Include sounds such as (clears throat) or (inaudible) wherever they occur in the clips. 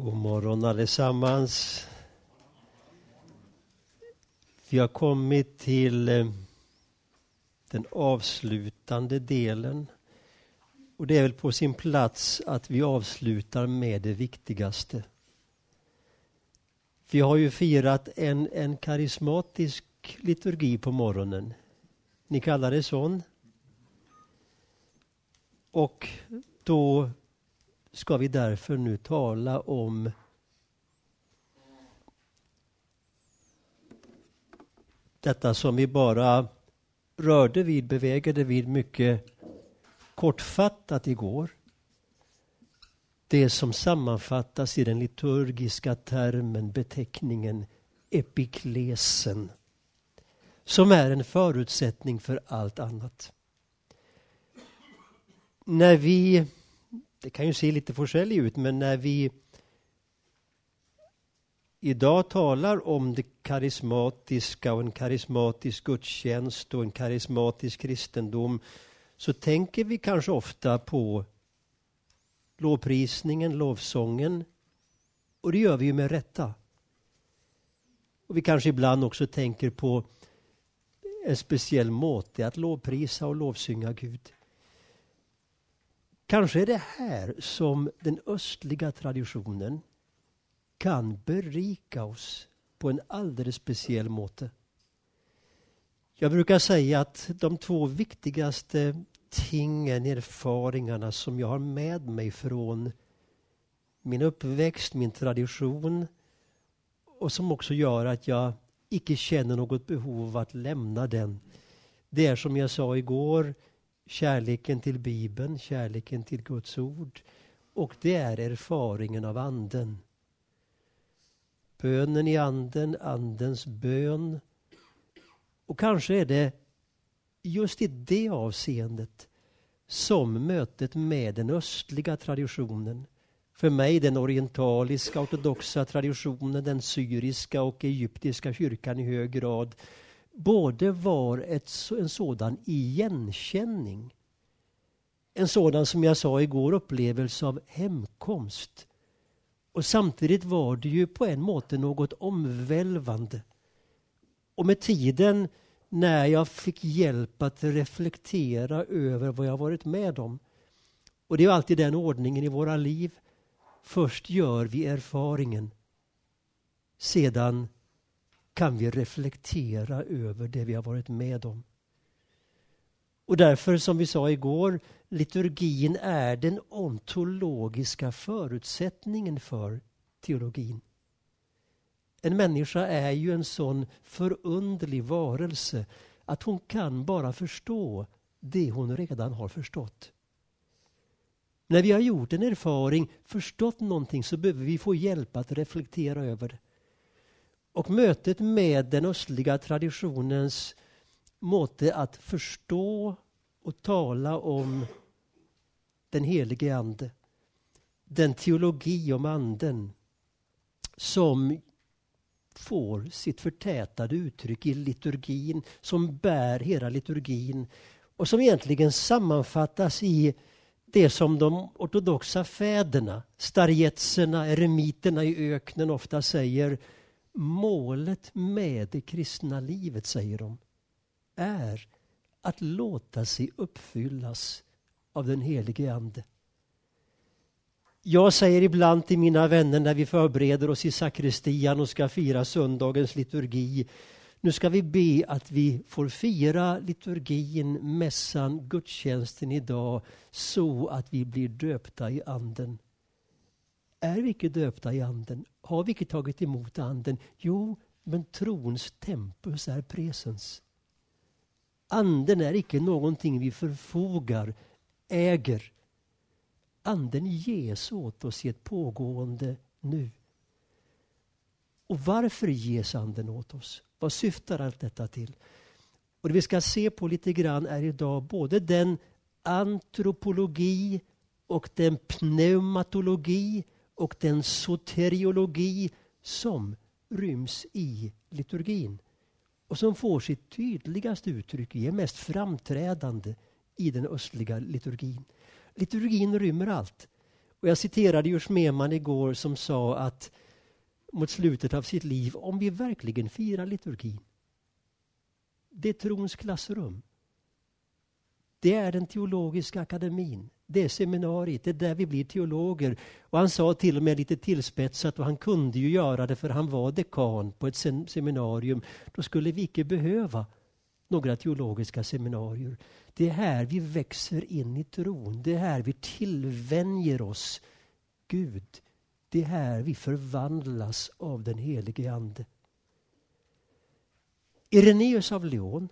God morgon allesammans. Vi har kommit till eh, den avslutande delen. Och det är väl på sin plats att vi avslutar med det viktigaste. Vi har ju firat en, en karismatisk liturgi på morgonen. Ni kallar det sån? Och då ska vi därför nu tala om detta som vi bara rörde vid, bevegade vid mycket kortfattat igår. Det som sammanfattas i den liturgiska termen, beteckningen epiklesen, som är en förutsättning för allt annat. När vi det kan ju se lite forskälligt ut, men när vi idag talar om det karismatiska och en karismatisk gudstjänst och en karismatisk kristendom så tänker vi kanske ofta på lovprisningen, lovsången. Och det gör vi ju med rätta. Och vi kanske ibland också tänker på en speciell måte att lovprisa och lovsynga Gud. Kanske är det här som den östliga traditionen kan berika oss på en alldeles speciell måte. Jag brukar säga att de två viktigaste tingen, erfaringarna som jag har med mig från min uppväxt, min tradition och som också gör att jag icke känner något behov av att lämna den. Det är som jag sa igår, kärleken till Bibeln, kärleken till Guds ord och det är erfaringen av Anden. Bönen i Anden, Andens bön. Och kanske är det just i det avseendet som mötet med den östliga traditionen för mig den orientaliska ortodoxa traditionen, den syriska och egyptiska kyrkan i hög grad både var ett, en sådan igenkänning, en sådan som jag sa igår upplevelse av hemkomst. Och samtidigt var det ju på en måte något omvälvande. Och med tiden när jag fick hjälp att reflektera över vad jag varit med om. Och det är alltid den ordningen i våra liv. Först gör vi erfaringen. Sedan kan vi reflektera över det vi har varit med om. Och därför, som vi sa igår, liturgin är den ontologiska förutsättningen för teologin. En människa är ju en sån förundlig varelse att hon kan bara förstå det hon redan har förstått. När vi har gjort en erfaring, förstått någonting, så behöver vi få hjälp att reflektera över det. Och mötet med den östliga traditionens måte att förstå och tala om den helige Ande. Den teologi om Anden som får sitt förtätade uttryck i liturgin, som bär hela liturgin och som egentligen sammanfattas i det som de ortodoxa fäderna, starjetserna, eremiterna i öknen ofta säger målet med det kristna livet, säger de, är att låta sig uppfyllas av den helige Ande. Jag säger ibland till mina vänner när vi förbereder oss i sakristian och ska fira söndagens liturgi. Nu ska vi be att vi får fira liturgin, mässan, gudstjänsten idag så att vi blir döpta i anden. Är vi icke döpta i anden? Har vi icke tagit emot anden? Jo, men trons tempus är presens. Anden är icke någonting vi förfogar, äger. Anden ges åt oss i ett pågående nu. Och varför ges anden åt oss? Vad syftar allt detta till? Och det vi ska se på lite grann är idag både den antropologi och den pneumatologi och den soteriologi som ryms i liturgin och som får sitt tydligaste uttryck, är mest framträdande i den östliga liturgin. Liturgin rymmer allt. Och jag citerade ju Meman igår som sa att mot slutet av sitt liv, om vi verkligen firar liturgin, det är trons klassrum. Det är den teologiska akademin. Det är seminariet, det är där vi blir teologer. Och han sa till och med lite tillspetsat, och han kunde ju göra det för han var dekan på ett seminarium. Då skulle vi icke behöva några teologiska seminarier. Det är här vi växer in i tron. Det är här vi tillvänjer oss Gud. Det är här vi förvandlas av den helige Ande. Ireneus av Lyon,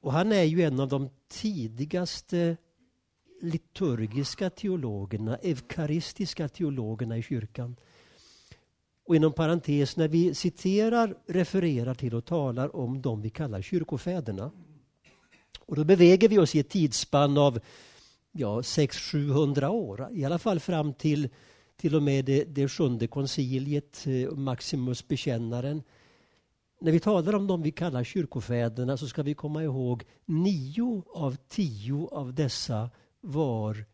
och han är ju en av de tidigaste liturgiska teologerna, eukaristiska teologerna i kyrkan. Och inom parentes, när vi citerar, refererar till och talar om de vi kallar kyrkofäderna. Och då beväger vi oss i ett tidsspann av ja, 600-700 år, i alla fall fram till till och med det, det sjunde konciliet, eh, Maximus bekännaren. När vi talar om de vi kallar kyrkofäderna så ska vi komma ihåg nio av tio av dessa var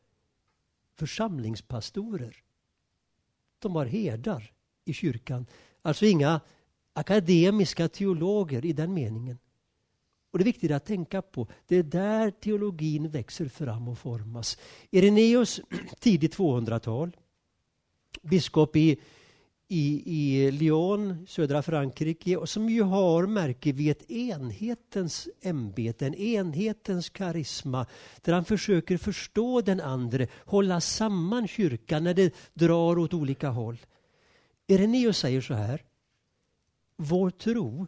församlingspastorer. De var herdar i kyrkan. Alltså inga akademiska teologer i den meningen. Och Det är viktigt att tänka på. Det är där teologin växer fram och formas. Ireneus, (clears throat) tidigt 200-tal. Biskop i, i, i Lyon, södra Frankrike, och som ju har, märker vi, ett enhetens ämbete, en enhetens karisma, där han försöker förstå den andre, hålla samman kyrkan när det drar åt olika håll. Ireneus säger så här. Vår tro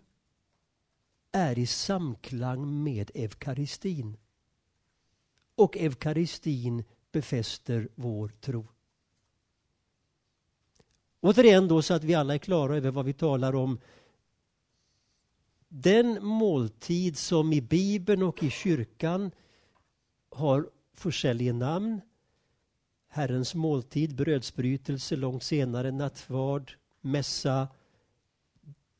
är i samklang med eukaristin. Och eukaristin befäster vår tro. Återigen då så att vi alla är klara över vad vi talar om. Den måltid som i Bibeln och i kyrkan har försäljliga namn. Herrens måltid, brödsbrytelse, långt senare nattvard, mässa.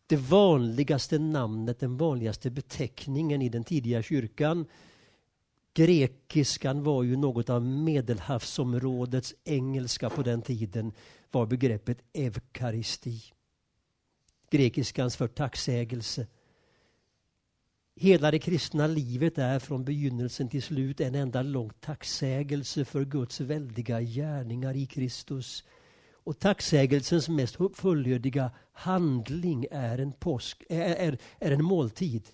Det vanligaste namnet, den vanligaste beteckningen i den tidiga kyrkan. Grekiskan var ju något av medelhavsområdets engelska på den tiden var begreppet eukaristi. Grekiskans för tacksägelse. Hela det kristna livet är från begynnelsen till slut en enda lång tacksägelse för Guds väldiga gärningar i Kristus. Och tacksägelsens mest fullödiga handling är en, påsk, är, är, är en måltid.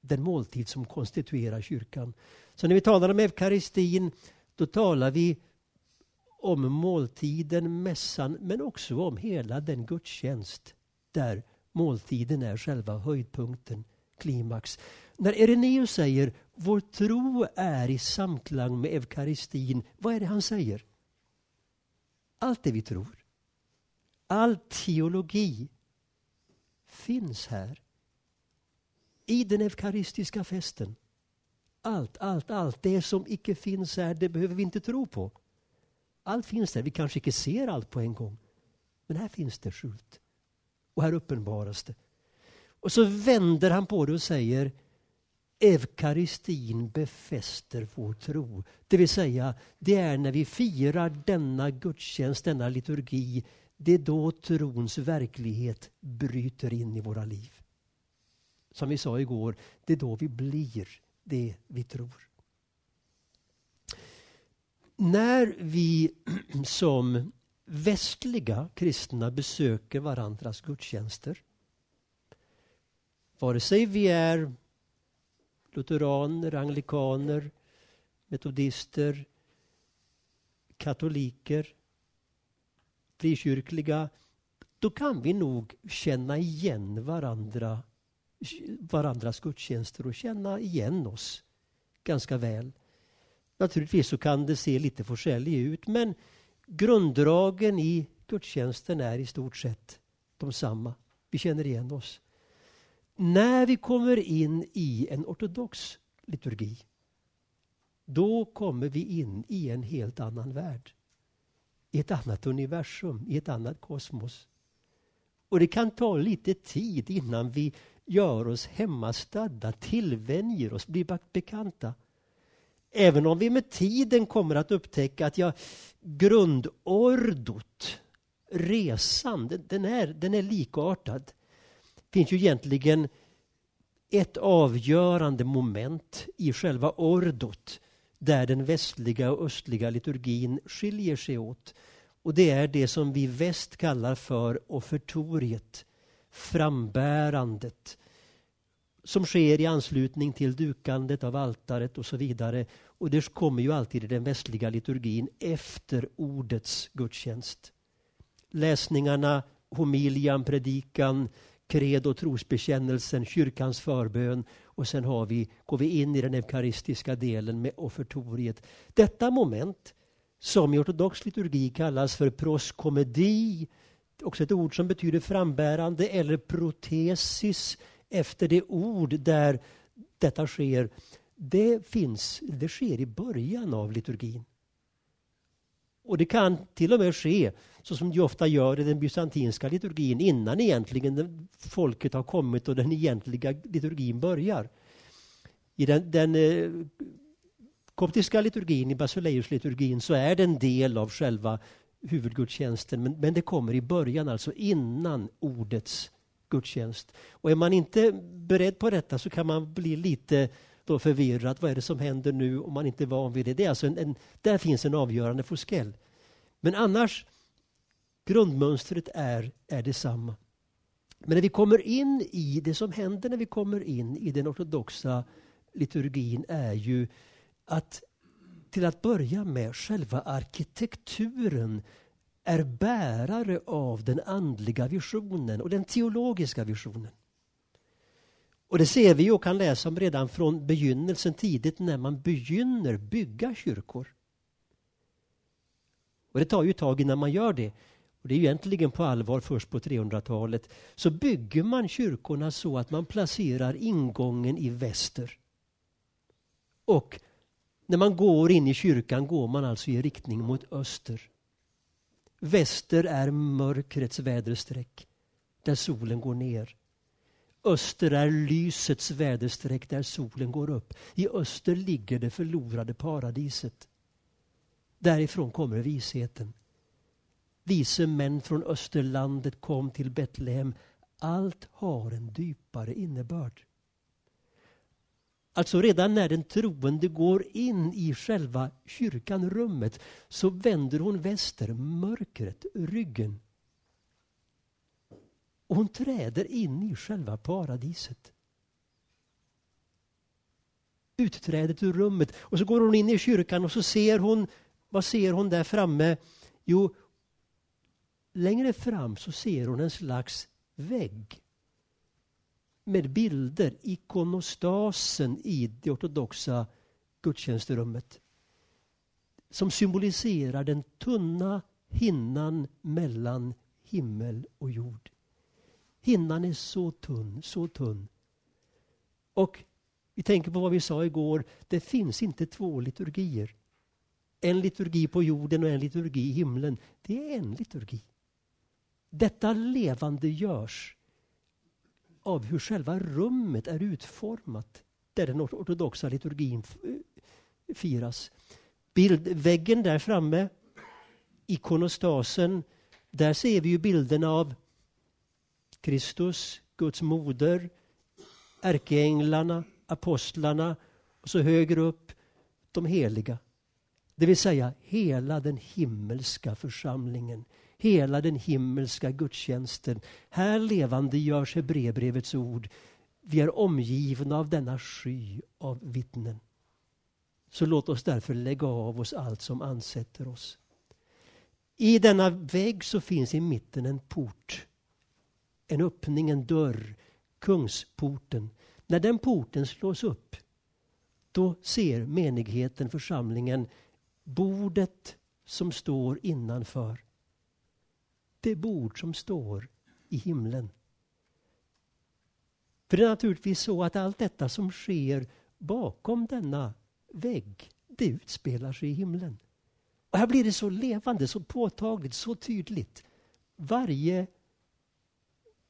Den måltid som konstituerar kyrkan. Så när vi talar om eukaristin, då talar vi om måltiden, mässan, men också om hela den gudstjänst där måltiden är själva höjdpunkten, klimax. När Ireneus säger vår tro är i samklang med eukaristin, vad är det han säger? Allt det vi tror, all teologi finns här. I den eukaristiska festen. Allt, allt, allt. Det som icke finns här, det behöver vi inte tro på. Allt finns där. Vi kanske inte ser allt på en gång. Men här finns det skjult. Och här uppenbaras det. Och så vänder han på det och säger Eukaristin befäster vår tro. Det vill säga, det är när vi firar denna gudstjänst, denna liturgi, det är då trons verklighet bryter in i våra liv. Som vi sa igår, det är då vi blir det vi tror när vi (clears throat) som västliga kristna besöker varandras gudstjänster vare sig vi är lutheraner, anglikaner, metodister, katoliker, frikyrkliga då kan vi nog känna igen varandra, varandras gudstjänster och känna igen oss ganska väl. Naturligtvis så kan det se lite forskälligt ut men grunddragen i gudstjänsten är i stort sett de samma. Vi känner igen oss. När vi kommer in i en ortodox liturgi då kommer vi in i en helt annan värld. I ett annat universum, i ett annat kosmos. Och det kan ta lite tid innan vi gör oss hemmastadda, tillvänjer oss, blir bekanta. Även om vi med tiden kommer att upptäcka att ja, grundordot, resan, den är, den är likartad. Det finns ju egentligen ett avgörande moment i själva ordot där den västliga och östliga liturgin skiljer sig åt. Och det är det som vi väst kallar för offertoriet, frambärandet som sker i anslutning till dukandet av altaret och så vidare. Och det kommer ju alltid i den västliga liturgin efter ordets gudstjänst. Läsningarna, homilian, predikan, credo, trosbekännelsen, kyrkans förbön och sen har vi, går vi in i den eukaristiska delen med offertoriet. Detta moment som i ortodox liturgi kallas för proskomedi, också ett ord som betyder frambärande, eller protesis efter det ord där detta sker, det, finns, det sker i början av liturgin. Och det kan till och med ske, så som det ofta gör i den bysantinska liturgin, innan egentligen folket har kommit och den egentliga liturgin börjar. I den, den eh, koptiska liturgin, i Basileus-liturgin, så är det en del av själva huvudgudstjänsten, men, men det kommer i början, alltså innan ordets gudstjänst. Och är man inte beredd på detta så kan man bli lite då förvirrad. Vad är det som händer nu om man inte är van vid det? det är alltså en, en, där finns en avgörande forskel. Men annars, grundmönstret är, är detsamma. Men när vi kommer in i det som händer när vi kommer in i den ortodoxa liturgin är ju att till att börja med själva arkitekturen är bärare av den andliga visionen och den teologiska visionen. Och det ser vi och kan läsa om redan från begynnelsen tidigt när man begynner bygga kyrkor. Och det tar ju ett tag innan man gör det. Och det är egentligen på allvar först på 300-talet. Så bygger man kyrkorna så att man placerar ingången i väster. Och när man går in i kyrkan går man alltså i riktning mot öster. Väster är mörkrets väderstreck där solen går ner. Öster är lysets väderstreck där solen går upp. I öster ligger det förlorade paradiset. Därifrån kommer visheten. Vise män från österlandet kom till Betlehem. Allt har en djupare innebörd. Alltså redan när den troende går in i själva kyrkan, rummet, så vänder hon väster, mörkret, ryggen. Och hon träder in i själva paradiset. Utträdet ur rummet. Och så går hon in i kyrkan och så ser hon, vad ser hon där framme? Jo, längre fram så ser hon en slags vägg med bilder, ikonostasen i det ortodoxa gudstjänsterummet. Som symboliserar den tunna hinnan mellan himmel och jord. Hinnan är så tunn, så tunn. Och vi tänker på vad vi sa igår, det finns inte två liturgier. En liturgi på jorden och en liturgi i himlen. Det är en liturgi. Detta levande görs av hur själva rummet är utformat där den ortodoxa liturgin eh, firas. Bildväggen där framme, ikonostasen, där ser vi ju bilderna av Kristus, Guds moder, ärkeänglarna, apostlarna och så högre upp de heliga. Det vill säga hela den himmelska församlingen hela den himmelska gudstjänsten. Här levande görs Hebreerbrevets ord. Vi är omgivna av denna sky av vittnen. Så låt oss därför lägga av oss allt som ansätter oss. I denna vägg så finns i mitten en port. En öppning, en dörr. Kungsporten. När den porten slås upp då ser menigheten, församlingen, bordet som står innanför det bord som står i himlen. För det är naturligtvis så att allt detta som sker bakom denna vägg, det utspelar sig i himlen. Och här blir det så levande, så påtagligt, så tydligt. Varje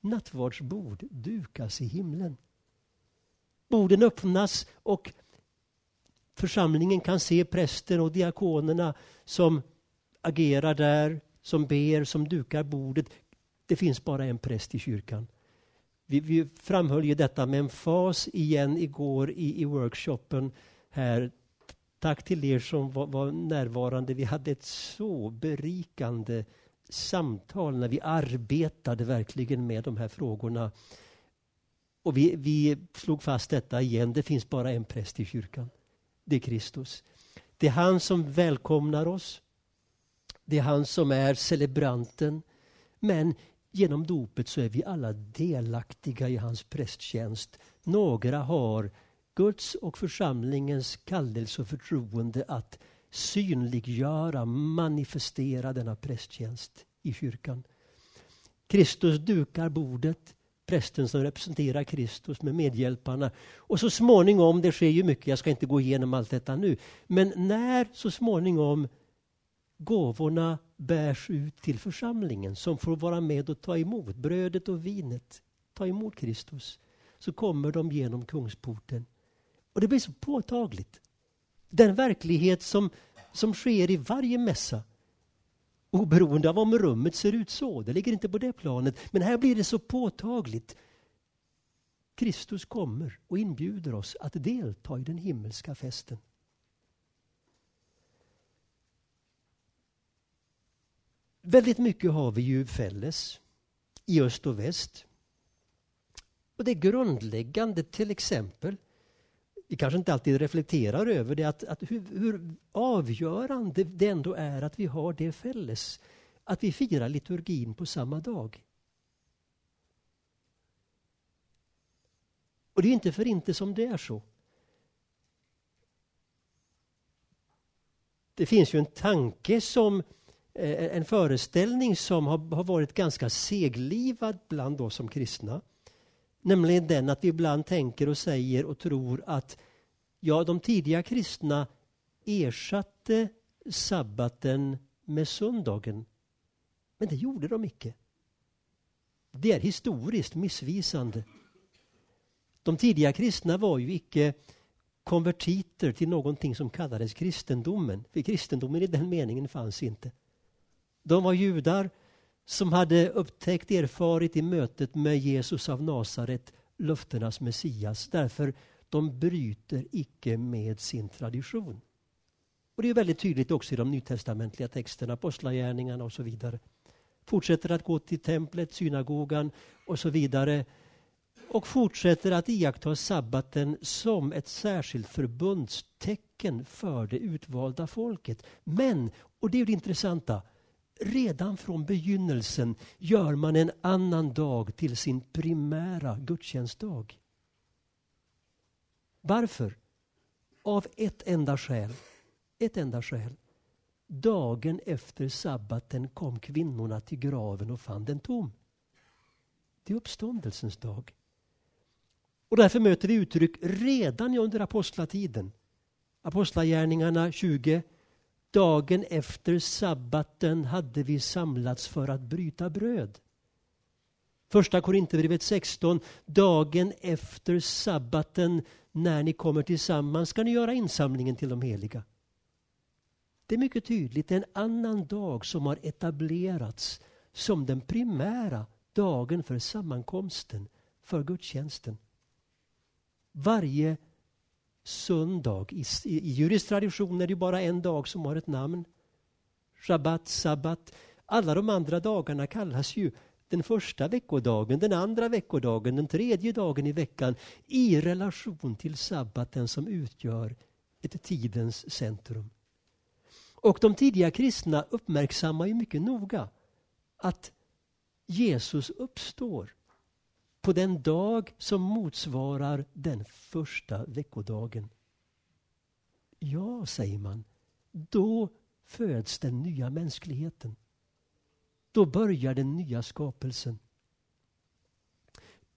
nattvardsbord dukas i himlen. Borden öppnas och församlingen kan se prästen och diakonerna som agerar där, som ber, som dukar bordet. Det finns bara en präst i kyrkan. Vi, vi framhöll ju detta med en fas igen igår i, i workshopen här. Tack till er som var, var närvarande. Vi hade ett så berikande samtal när vi arbetade verkligen med de här frågorna. Och vi, vi slog fast detta igen. Det finns bara en präst i kyrkan. Det är Kristus. Det är han som välkomnar oss. Det är han som är celebranten. Men genom dopet så är vi alla delaktiga i hans prästtjänst. Några har Guds och församlingens kallelse och förtroende att synliggöra, manifestera denna prästtjänst i kyrkan. Kristus dukar bordet, prästen som representerar Kristus med medhjälparna. Och så småningom, det sker ju mycket, jag ska inte gå igenom allt detta nu, men när så småningom gåvorna bärs ut till församlingen som får vara med och ta emot brödet och vinet, ta emot Kristus, så kommer de genom kungsporten. Och det blir så påtagligt. Den verklighet som, som sker i varje mässa oberoende av om rummet ser ut så. Det ligger inte på det planet. Men här blir det så påtagligt. Kristus kommer och inbjuder oss att delta i den himmelska festen. Väldigt mycket har vi ju fälles i öst och väst. Och det grundläggande till exempel vi kanske inte alltid reflekterar över det, att, att hur, hur, avgörande det ändå är att vi har det fälles. Att vi firar liturgin på samma dag. Och det är inte för inte som det är så. Det finns ju en tanke som Eh, en föreställning som har, har varit ganska seglivad bland oss som kristna. Nämligen den att vi ibland tänker och säger och tror att ja, de tidiga kristna ersatte sabbaten med söndagen. Men det gjorde de icke. Det är historiskt missvisande. De tidiga kristna var ju icke konvertiter till någonting som kallades kristendomen. För kristendomen i den meningen fanns inte. De var judar som hade upptäckt, erfarit i mötet med Jesus av Nasaret, löftenas Messias. Därför de bryter icke med sin tradition. Och Det är väldigt tydligt också i de nytestamentliga texterna, apostlagärningarna och så vidare. Fortsätter att gå till templet, synagogan och så vidare. Och fortsätter att iaktta sabbaten som ett särskilt förbundstecken för det utvalda folket. Men, och det är det intressanta, redan från begynnelsen gör man en annan dag till sin primära gudstjänstdag. Varför? Av ett enda skäl. Ett enda skäl. Dagen efter sabbaten kom kvinnorna till graven och fann den tom. Det är uppståndelsens dag. Och därför möter vi uttryck redan under apostlatiden. Apostlagärningarna 20 Dagen efter sabbaten hade vi samlats för att bryta bröd. Första Korinthierbrevet 16. Dagen efter sabbaten när ni kommer tillsammans ska ni göra insamlingen till de heliga. Det är mycket tydligt, det är en annan dag som har etablerats som den primära dagen för sammankomsten, för gudstjänsten. Varje söndag. I, i, judisk tradition är det bara en dag som har ett namn. Shabbat, sabbat. Alla de andra dagarna kallas ju den första veckodagen, den andra veckodagen, den tredje dagen i veckan i relation till sabbaten som utgör ett tidens centrum. Och de tidiga kristna uppmärksammar ju mycket noga att Jesus uppstår på den dag som motsvarar den första veckodagen. Ja, säger man, då föds den nya mänskligheten. Då börjar den nya skapelsen.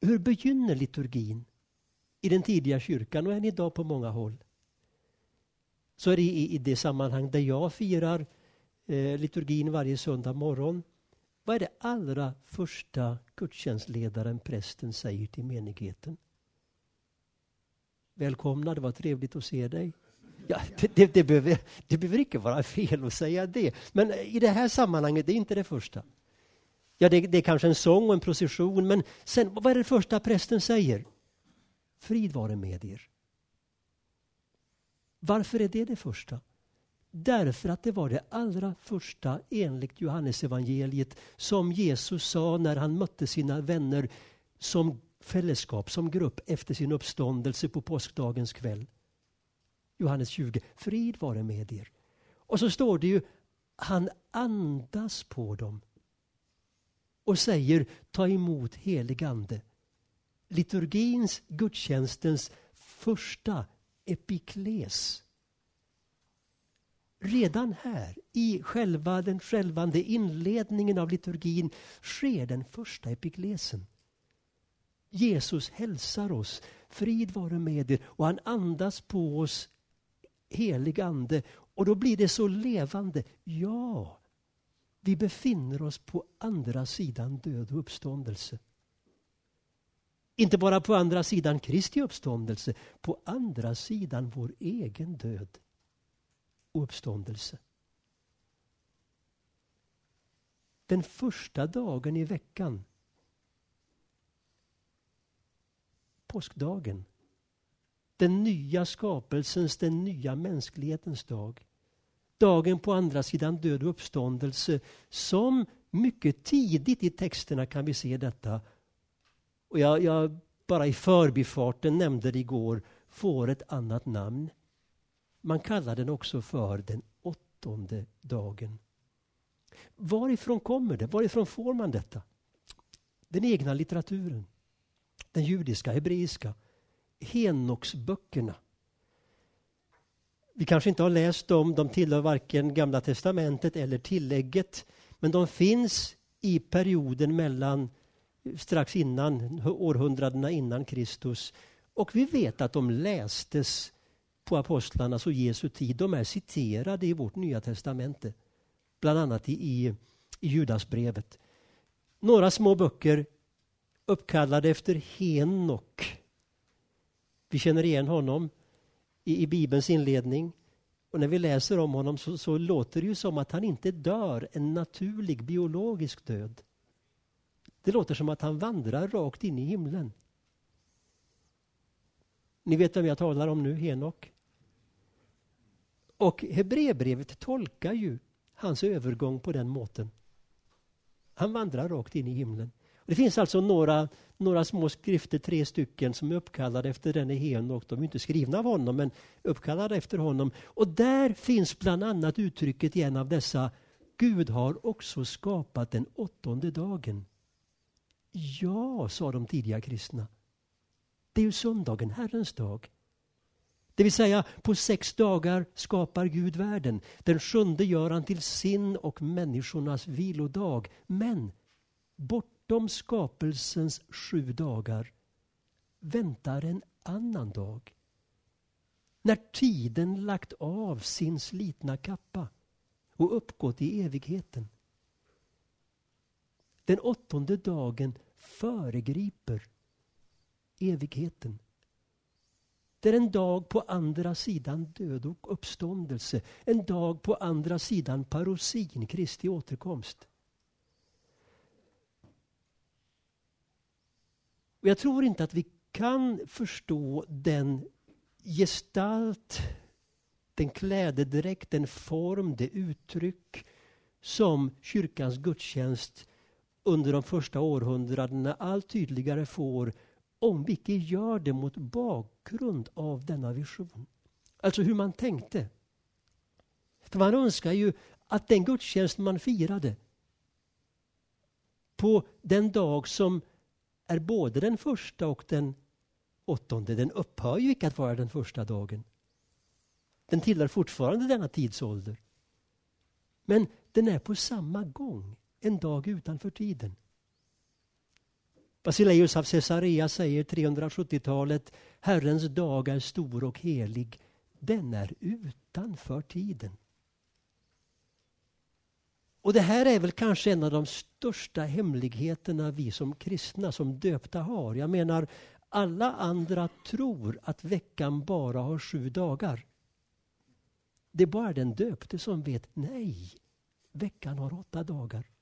Hur begynner liturgin i den tidiga kyrkan och än idag på många håll? Så är det i, i det sammanhang där jag firar eh, liturgin varje söndag morgon vad är det allra första gudstjänstledaren, prästen, säger till menigheten? Välkomna, det var trevligt att se dig. Ja, det, det, behöver, det behöver inte vara fel att säga det. Men i det här sammanhanget, det är inte det första. Ja, det, det är kanske en sång och en procession, men sen, vad är det första prästen säger? Frid vare med er. Varför är det det första? Därför att det var det allra första enligt Johannesevangeliet som Jesus sa när han mötte sina vänner som fällskap, som grupp efter sin uppståndelse på påskdagens kväll. Johannes 20. Frid vare med er. Och så står det ju, han andas på dem och säger ta emot helig ande. Liturgins, gudstjänstens första epikles. Redan här, i själva den självande inledningen av liturgin, sker den första epiklesen. Jesus hälsar oss, frid vare med er, och han andas på oss helig ande. Och då blir det så levande. Ja, vi befinner oss på andra sidan död och uppståndelse. Inte bara på andra sidan Kristi uppståndelse, på andra sidan vår egen död och uppståndelse. Den första dagen i veckan, påskdagen, den nya skapelsens, den nya mänsklighetens dag. Dagen på andra sidan död och uppståndelse som mycket tidigt i texterna kan vi se detta. Och jag, jag bara i förbifarten nämnde det igår, får ett annat namn. Man kallar den också för den åttonde dagen. Varifrån kommer det? Varifrån får man detta? Den egna litteraturen. Den judiska, hebreiska. Henoksböckerna. Vi kanske inte har läst dem, de tillhör varken Gamla testamentet eller tillägget. Men de finns i perioden mellan strax innan, århundradena innan Kristus. Och vi vet att de lästes på apostlarnas och Jesu tid. De är citerade i vårt nya testamente. Bland annat i, i, i Judasbrevet. Några små böcker uppkallade efter Henok vi känner igen honom i, i Bibelns inledning. Och när vi läser om honom så, så, låter det ju som att han inte dör en naturlig biologisk död. Det låter som att han vandrar rakt in i himlen. Ni vet vem jag talar om nu, Henok? Och Hebreerbrevet tolkar ju hans övergång på den måten. Han vandrar rakt in i himlen. Det finns alltså några, några små skrifter, tre stycken, som är uppkallade efter denne Henok. De är inte skrivna av honom, men uppkallade efter honom. Och där finns bland annat uttrycket i en av dessa Gud har också skapat den åttonde dagen. Ja, sa de tidiga kristna. Det är ju söndagen, Herrens dag. Det vill säga, på sex dagar skapar Gud världen. Den sjunde gör han till sin och människornas vilodag. Men bortom skapelsens sju dagar väntar en annan dag. När tiden lagt av sin slitna kappa och uppgått i evigheten. Den åttonde dagen föregriper evigheten. Det är en dag på andra sidan död och uppståndelse. En dag på andra sidan parosin, Kristi återkomst. Och jag tror inte att vi kan förstå den gestalt, den klädedräkt, den form, det uttryck som kyrkans gudstjänst under de första århundradena allt tydligare får om vi icke gör det mot bakgrund av denna vision. Alltså hur man tänkte. För man önskar ju att den gudstjänst man firade på den dag som är både den första och den åttonde. Den upphör ju icke att vara den första dagen. Den tillhör fortfarande denna tidsålder. Men den är på samma gång en dag utanför tiden. Basileus av Caesarea säger 370-talet Herrens dag är stor och helig. Den är utanför tiden. Och det här är väl kanske en av de största hemligheterna vi som kristna, som döpta har. Jag menar, alla andra tror att veckan bara har sju dagar. Det är bara den döpte som vet, nej, veckan har åtta dagar.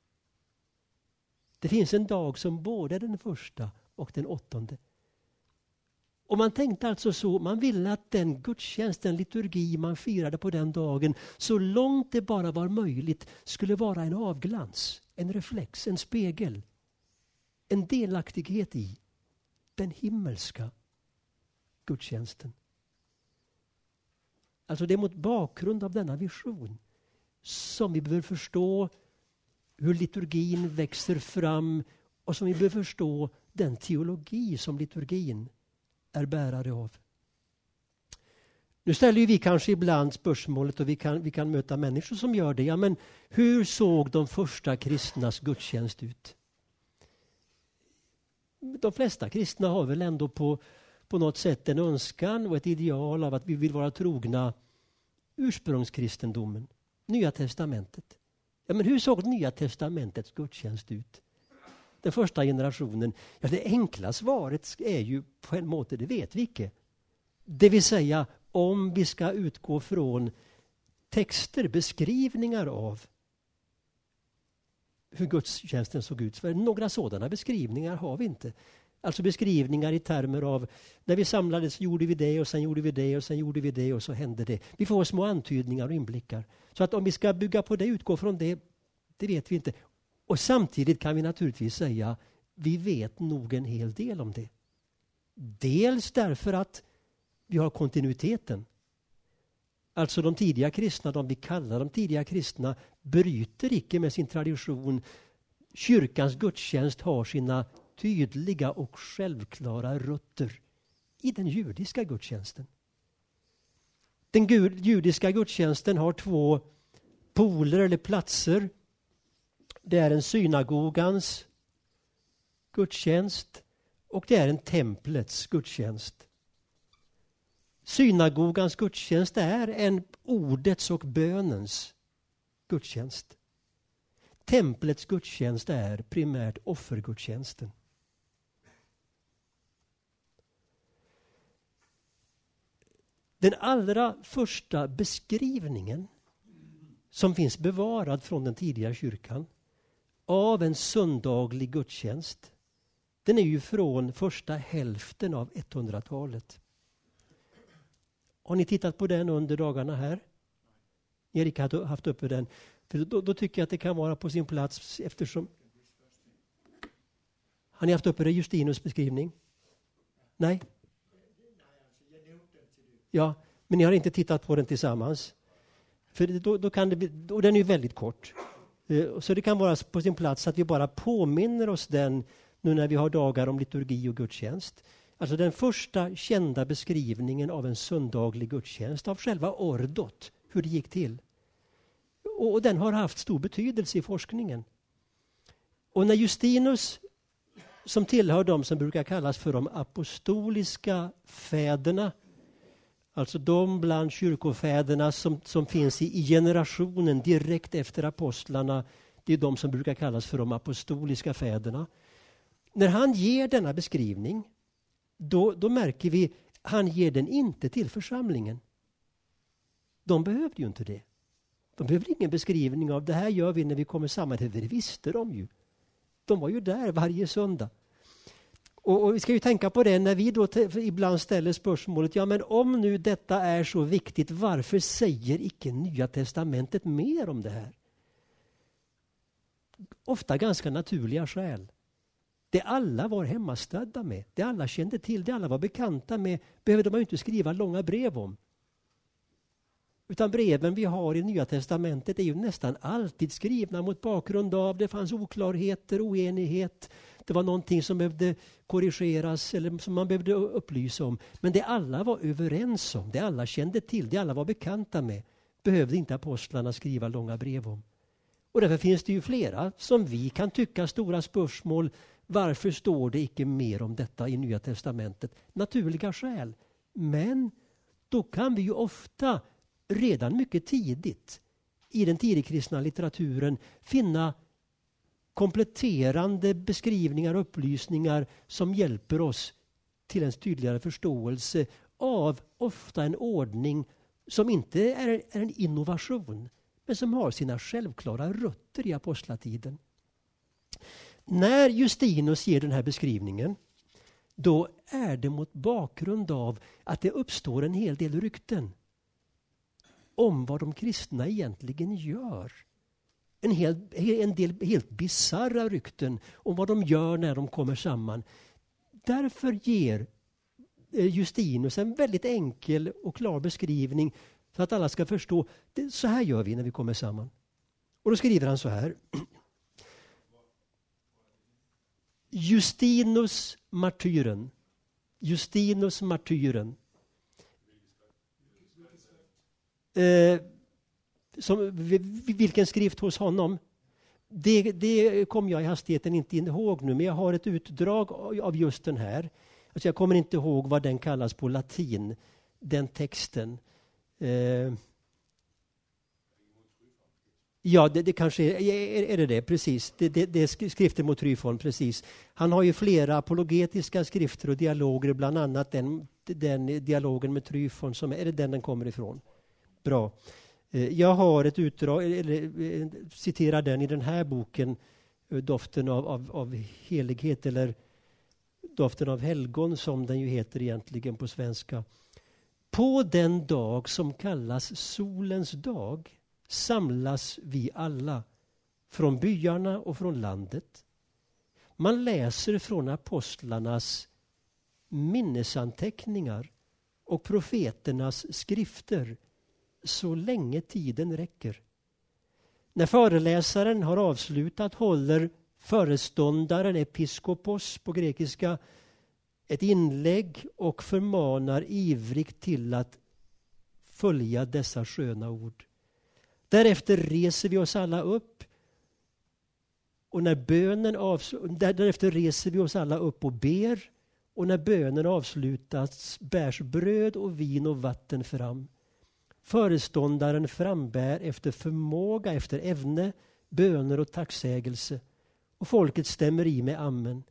Det finns en dag som både den första och den åttonde. Och man tänkte alltså så, man ville att den gudstjänst, den liturgi man firade på den dagen, så långt det bara var möjligt, skulle vara en avglans, en reflex, en spegel. En delaktighet i den himmelska gudstjänsten. Alltså det är mot bakgrund av denna vision som vi behöver förstå hur liturgin växer fram och som vi behöver förstå den teologi som liturgin är bärare av. Nu ställer vi kanske ibland spörsmålet och vi kan, vi kan möta människor som gör det. Ja, men hur såg de första kristnas gudstjänst ut? De flesta kristna har väl ändå på, på något sätt en önskan och ett ideal av att vi vill vara trogna ursprungskristendomen, Nya testamentet. Ja, men hur såg Nya testamentets gudstjänst ut? Den första generationen. Ja, det enkla svaret är ju på en måte, det vet vi inte. Det vill säga, om vi ska utgå från texter, beskrivningar av hur gudstjänsten såg ut. För några sådana beskrivningar har vi inte. Alltså beskrivningar i termer av när vi samlades gjorde vi det och sen gjorde vi det och sen gjorde vi det och så hände det. Vi får små antydningar och inblickar. Så att om vi ska bygga på det, utgå från det, det vet vi inte. Och samtidigt kan vi naturligtvis säga vi vet nog en hel del om det. Dels därför att vi har kontinuiteten. Alltså de tidiga kristna, de vi kallar de tidiga kristna, bryter icke med sin tradition. Kyrkans gudstjänst har sina tydliga och självklara rötter i den judiska gudstjänsten. Den judiska gudstjänsten har två poler eller platser. Det är en synagogans gudstjänst och det är en templets gudstjänst. Synagogans gudstjänst är en ordets och bönens gudstjänst. Templets gudstjänst är primärt offergudstjänsten. Den allra första beskrivningen som finns bevarad från den tidiga kyrkan av en söndaglig gudstjänst den är ju från första hälften av 100-talet. Har ni tittat på den under dagarna här? Erik har haft uppe den. För då, då, tycker jag att det kan vara på sin plats eftersom... Har ni haft uppe det Justinus beskrivning? Nej? Ja, men ni har inte tittat på den tillsammans. För då, då kan det och den är ju väldigt kort. Eh, så det kan vara på sin plats att vi bara påminner oss den nu när vi har dagar om liturgi och gudstjänst. Alltså den första kända beskrivningen av en söndaglig gudstjänst, av själva ordot, hur det gick till. Och den har haft stor betydelse i forskningen. Och när Justinus, som tillhör de som brukar kallas för de apostoliska fäderna, alltså de bland kyrkofäderna som, som finns i, i generationen direkt efter apostlarna, det är de som brukar kallas för de apostoliska fäderna. När han ger denna beskrivning, då, då märker vi han ger den inte till församlingen. De behövde ju inte det. De behövde ingen beskrivning av det här gör vi när vi kommer samman. Det visste de ju. De var ju där varje söndag. Och, och, vi ska ju tänka på det när vi då ibland ställer spörsmålet, ja men om nu detta är så viktigt, varför säger icke Nya Testamentet mer om det här? Ofta ganska naturliga skäl. Det alla var hemmastödda med, det alla kände till, det alla var bekanta med, behövde man ju inte skriva långa brev om. Utan breven vi har i Nya Testamentet är ju nästan alltid skrivna mot bakgrund av det fanns oklarheter, oenighet, det var någonting som behövde korrigeras eller som man behövde upplysa om. Men det alla var överens om, det alla kände till, det alla var bekanta med behövde inte apostlarna skriva långa brev om. Och därför finns det ju flera som vi kan tycka stora spörsmål. Varför står det icke mer om detta i Nya Testamentet? Naturliga skäl. Men då kan vi ju ofta redan mycket tidigt i den tidigkristna litteraturen finna kompletterande beskrivningar och upplysningar som hjälper oss till en tydligare förståelse av ofta en ordning som inte är, är en innovation men som har sina självklara rötter i apostlatiden. När Justinus ger den här beskrivningen då är det mot bakgrund av att det uppstår en hel del rykten om vad de kristna egentligen gör. En, hel, en del helt bisarra rykten om vad de gör när de kommer samman. Därför ger eh, Justinus en väldigt enkel och klar beskrivning så att alla ska förstå. Så här gör vi när vi kommer samman. Och då skriver han så här. Justinus martyren. Justinus martyren. Eh, som, vilken skrift hos honom? Det, det kom jag i hastigheten inte ihåg nu, men jag har ett utdrag av just den här. Alltså jag kommer inte ihåg vad den kallas på latin, den texten. Eh, Ja, det, det kanske är, är, är, det det, precis. Det, det, det är skrifter mot Tryfon, precis. Han har ju flera apologetiska skrifter och dialoger, bland annat den, den dialogen med Tryfon. Som, är det den den kommer ifrån? Bra. Eh, jag har ett utdrag, eller eh, citerar den i den här boken, eh, Doften av, av, av helighet, eller Doften av helgon, som den ju heter egentligen på svenska. På den dag som kallas solens dag samlas vi alla från byarna och från landet. Man läser från apostlarnas minnesanteckningar och profeternas skrifter så länge tiden räcker. När föreläsaren har avslutat håller föreståndaren, episkopos på grekiska, ett inlägg och förmanar ivrigt till att följa dessa sköna ord. Därefter reser vi oss alla upp. Och när bönen därefter reser vi oss alla upp och ber. Och när bönen avslutats bärs bröd och vin och vatten fram. Föreståndaren frambär efter förmåga, efter ävne, böner och tacksägelse. Och folket stämmer i med amen.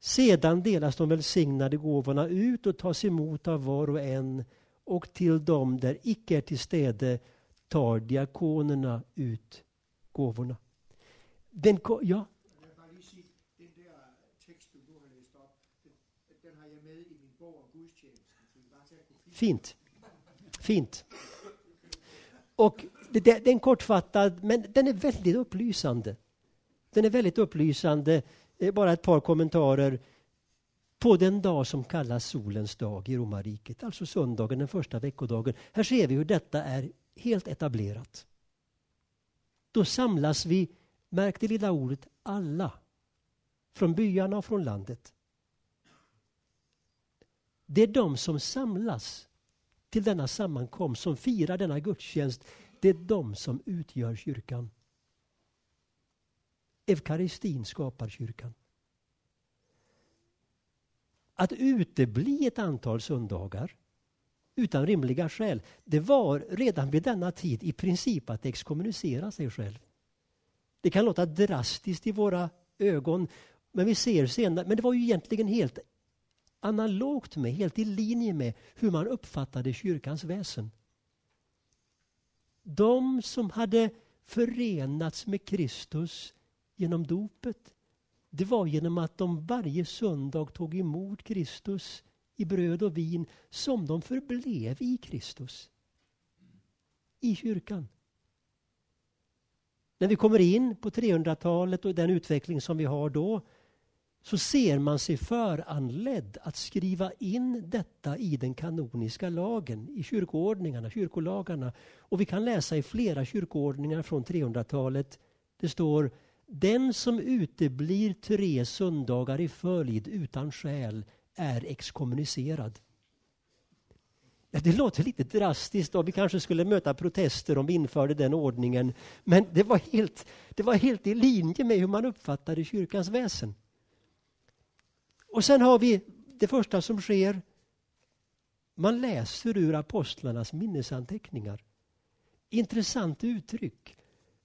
Sedan delas de välsignade gåvorna ut och tas emot av var och en och till dem där icke är till städe tar diakonerna ut gåvorna. Den, ja? Fint. Fint. Och det, det, det är en kortfattad, men den är väldigt upplysande. Den är väldigt upplysande. Eh, bara ett par kommentarer. På den dag som kallas solens dag i romarriket, alltså söndagen, den första veckodagen. Här ser vi hur detta är helt etablerat. Då samlas vi, märk det lilla ordet, alla. Från byarna och från landet. Det är de som samlas till denna sammankomst, som firar denna gudstjänst. Det är de som utgör kyrkan. Eukaristin skapar kyrkan. Att utebli ett antal söndagar utan rimliga skäl. Det var redan vid denna tid i princip att exkommunicera sig själv. Det kan låta drastiskt i våra ögon, men vi ser senare, men det var ju egentligen helt analogt med, helt i linje med hur man uppfattade kyrkans väsen. De som hade förenats med Kristus genom dopet, det var genom att de varje söndag tog emot Kristus i bröd och vin som de förblev i Kristus. I kyrkan. När vi kommer in på 300-talet och den utveckling som vi har då så ser man sig föranledd att skriva in detta i den kanoniska lagen, i kyrkoordningarna, kyrkolagarna. Och vi kan läsa i flera kyrkoordningar från 300-talet. Det står den som uteblir tre söndagar i följd utan skäl är exkommunicerad. Ja, det låter lite drastiskt och vi kanske skulle möta protester om vi införde den ordningen. Men det var, helt, det var helt i linje med hur man uppfattade kyrkans väsen. Och sen har vi det första som sker. Man läser ur apostlarnas minnesanteckningar. Intressant uttryck.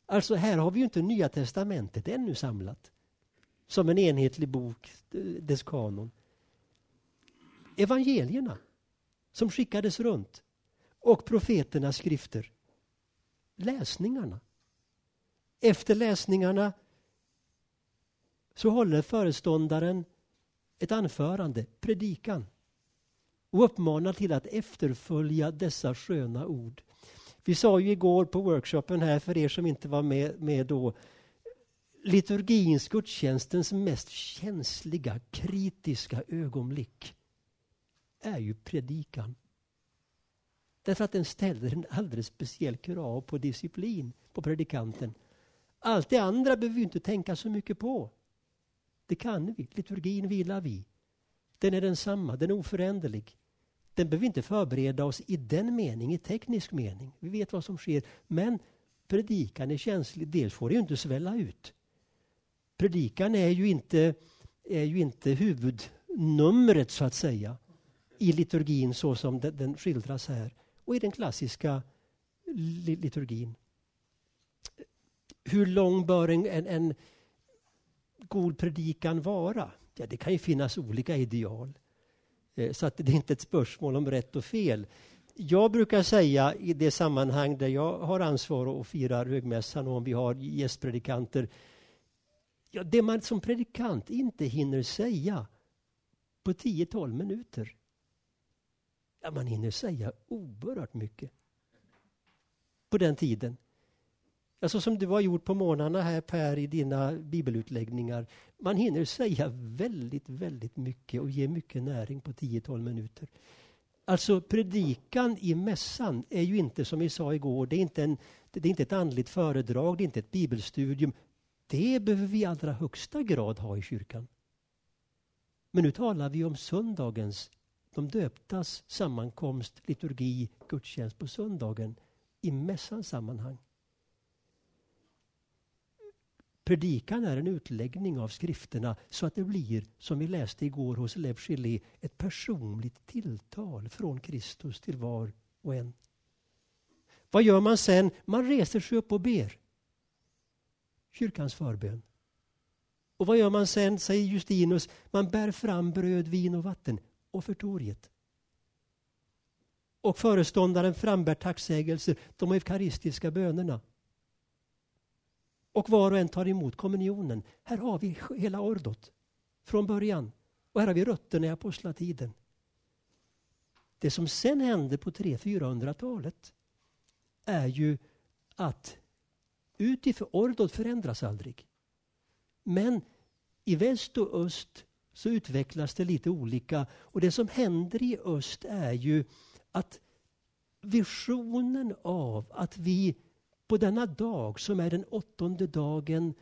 Alltså här har vi ju inte Nya Testamentet ännu samlat. Som en enhetlig bok, eh, dess kanon evangelierna som skickades runt. och profeternas skrifter. Läsningarna. Efter läsningarna så håller föreståndaren ett anförande, predikan och uppmanar till att efterfölja dessa sköna ord. Vi sa ju igår på workshopen här, för er som inte var med, med då, liturgins, gudstjänstens mest känsliga, kritiska ögonblick är ju predikan. Därför att den ställer en alldeles speciell krav på disciplin på predikanten. Allt det andra behöver vi inte tänka så mycket på. Det kan vi. Liturgin vilar vi. Den är densamma, den är oföränderlig. Den behöver inte förbereda oss i den mening, i teknisk mening. Vi vet vad som sker. Men predikan är känslig. Dels får det ju inte svälla ut. Predikan är ju inte, är ju inte huvudnumret så att säga i liturgin så som den, den skildras här och i den klassiska liturgin. Hur lång bör en, en, en god predikan vara? Ja, det kan ju finnas olika ideal. Eh, så att det är inte ett spörsmål om rätt och fel. Jag brukar säga i det sammanhang där jag har ansvar och firar högmässan och om vi har gästpredikanter. Ja, det man som predikant inte hinner säga på 10-12 minuter. Ja, man hinner säga oerhört mycket. På den tiden. Alltså som du har gjort på morgnarna här Per i dina bibelutläggningar. Man hinner säga väldigt, väldigt mycket och ge mycket näring på 10-12 minuter. Alltså predikan i mässan är ju inte som vi sa igår, det är inte, en, det är inte ett andligt föredrag, det är inte ett bibelstudium. Det behöver vi i allra högsta grad ha i kyrkan. Men nu talar vi om söndagens, de döptas sammankomst, liturgi, gudstjänst på söndagen i mässans sammanhang. Predikan är en utläggning av skrifterna så att det blir, som vi läste igår hos Lev Gillet, ett personligt tilltal från Kristus till var och en. Vad gör man sen? Man reser sig upp och ber. Kyrkans förbön. Och vad gör man sen, säger Justinus? Man bär fram bröd, vin och vatten. Offertoriet. Och föreståndaren frambär tacksägelser, de eukaristiska bönerna. Och var och en tar emot kommunionen. Här har vi hela ordot från början. Och här har vi rötterna i apostlatiden. Det som sen hände på 300-400-talet är ju att utifrån ordot förändras aldrig. Men i väst och öst så utvecklas det lite olika. Och det som händer i öst är ju att visionen av att vi på denna dag som är den åttonde dagen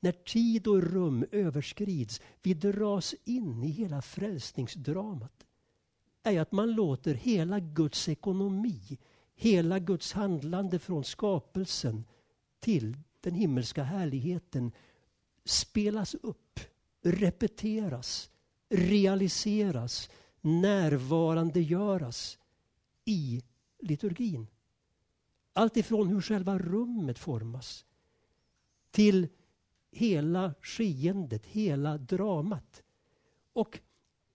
när tid och rum överskrids, vi dras in i hela frälsningsdramat, är att man låter hela Guds ekonomi, hela Guds handlande från skapelsen till den himmelska härligheten spelas upp, repeteras, realiseras, närvarandegöras i liturgin. Allt ifrån hur själva rummet formas till hela skeendet, hela dramat. Och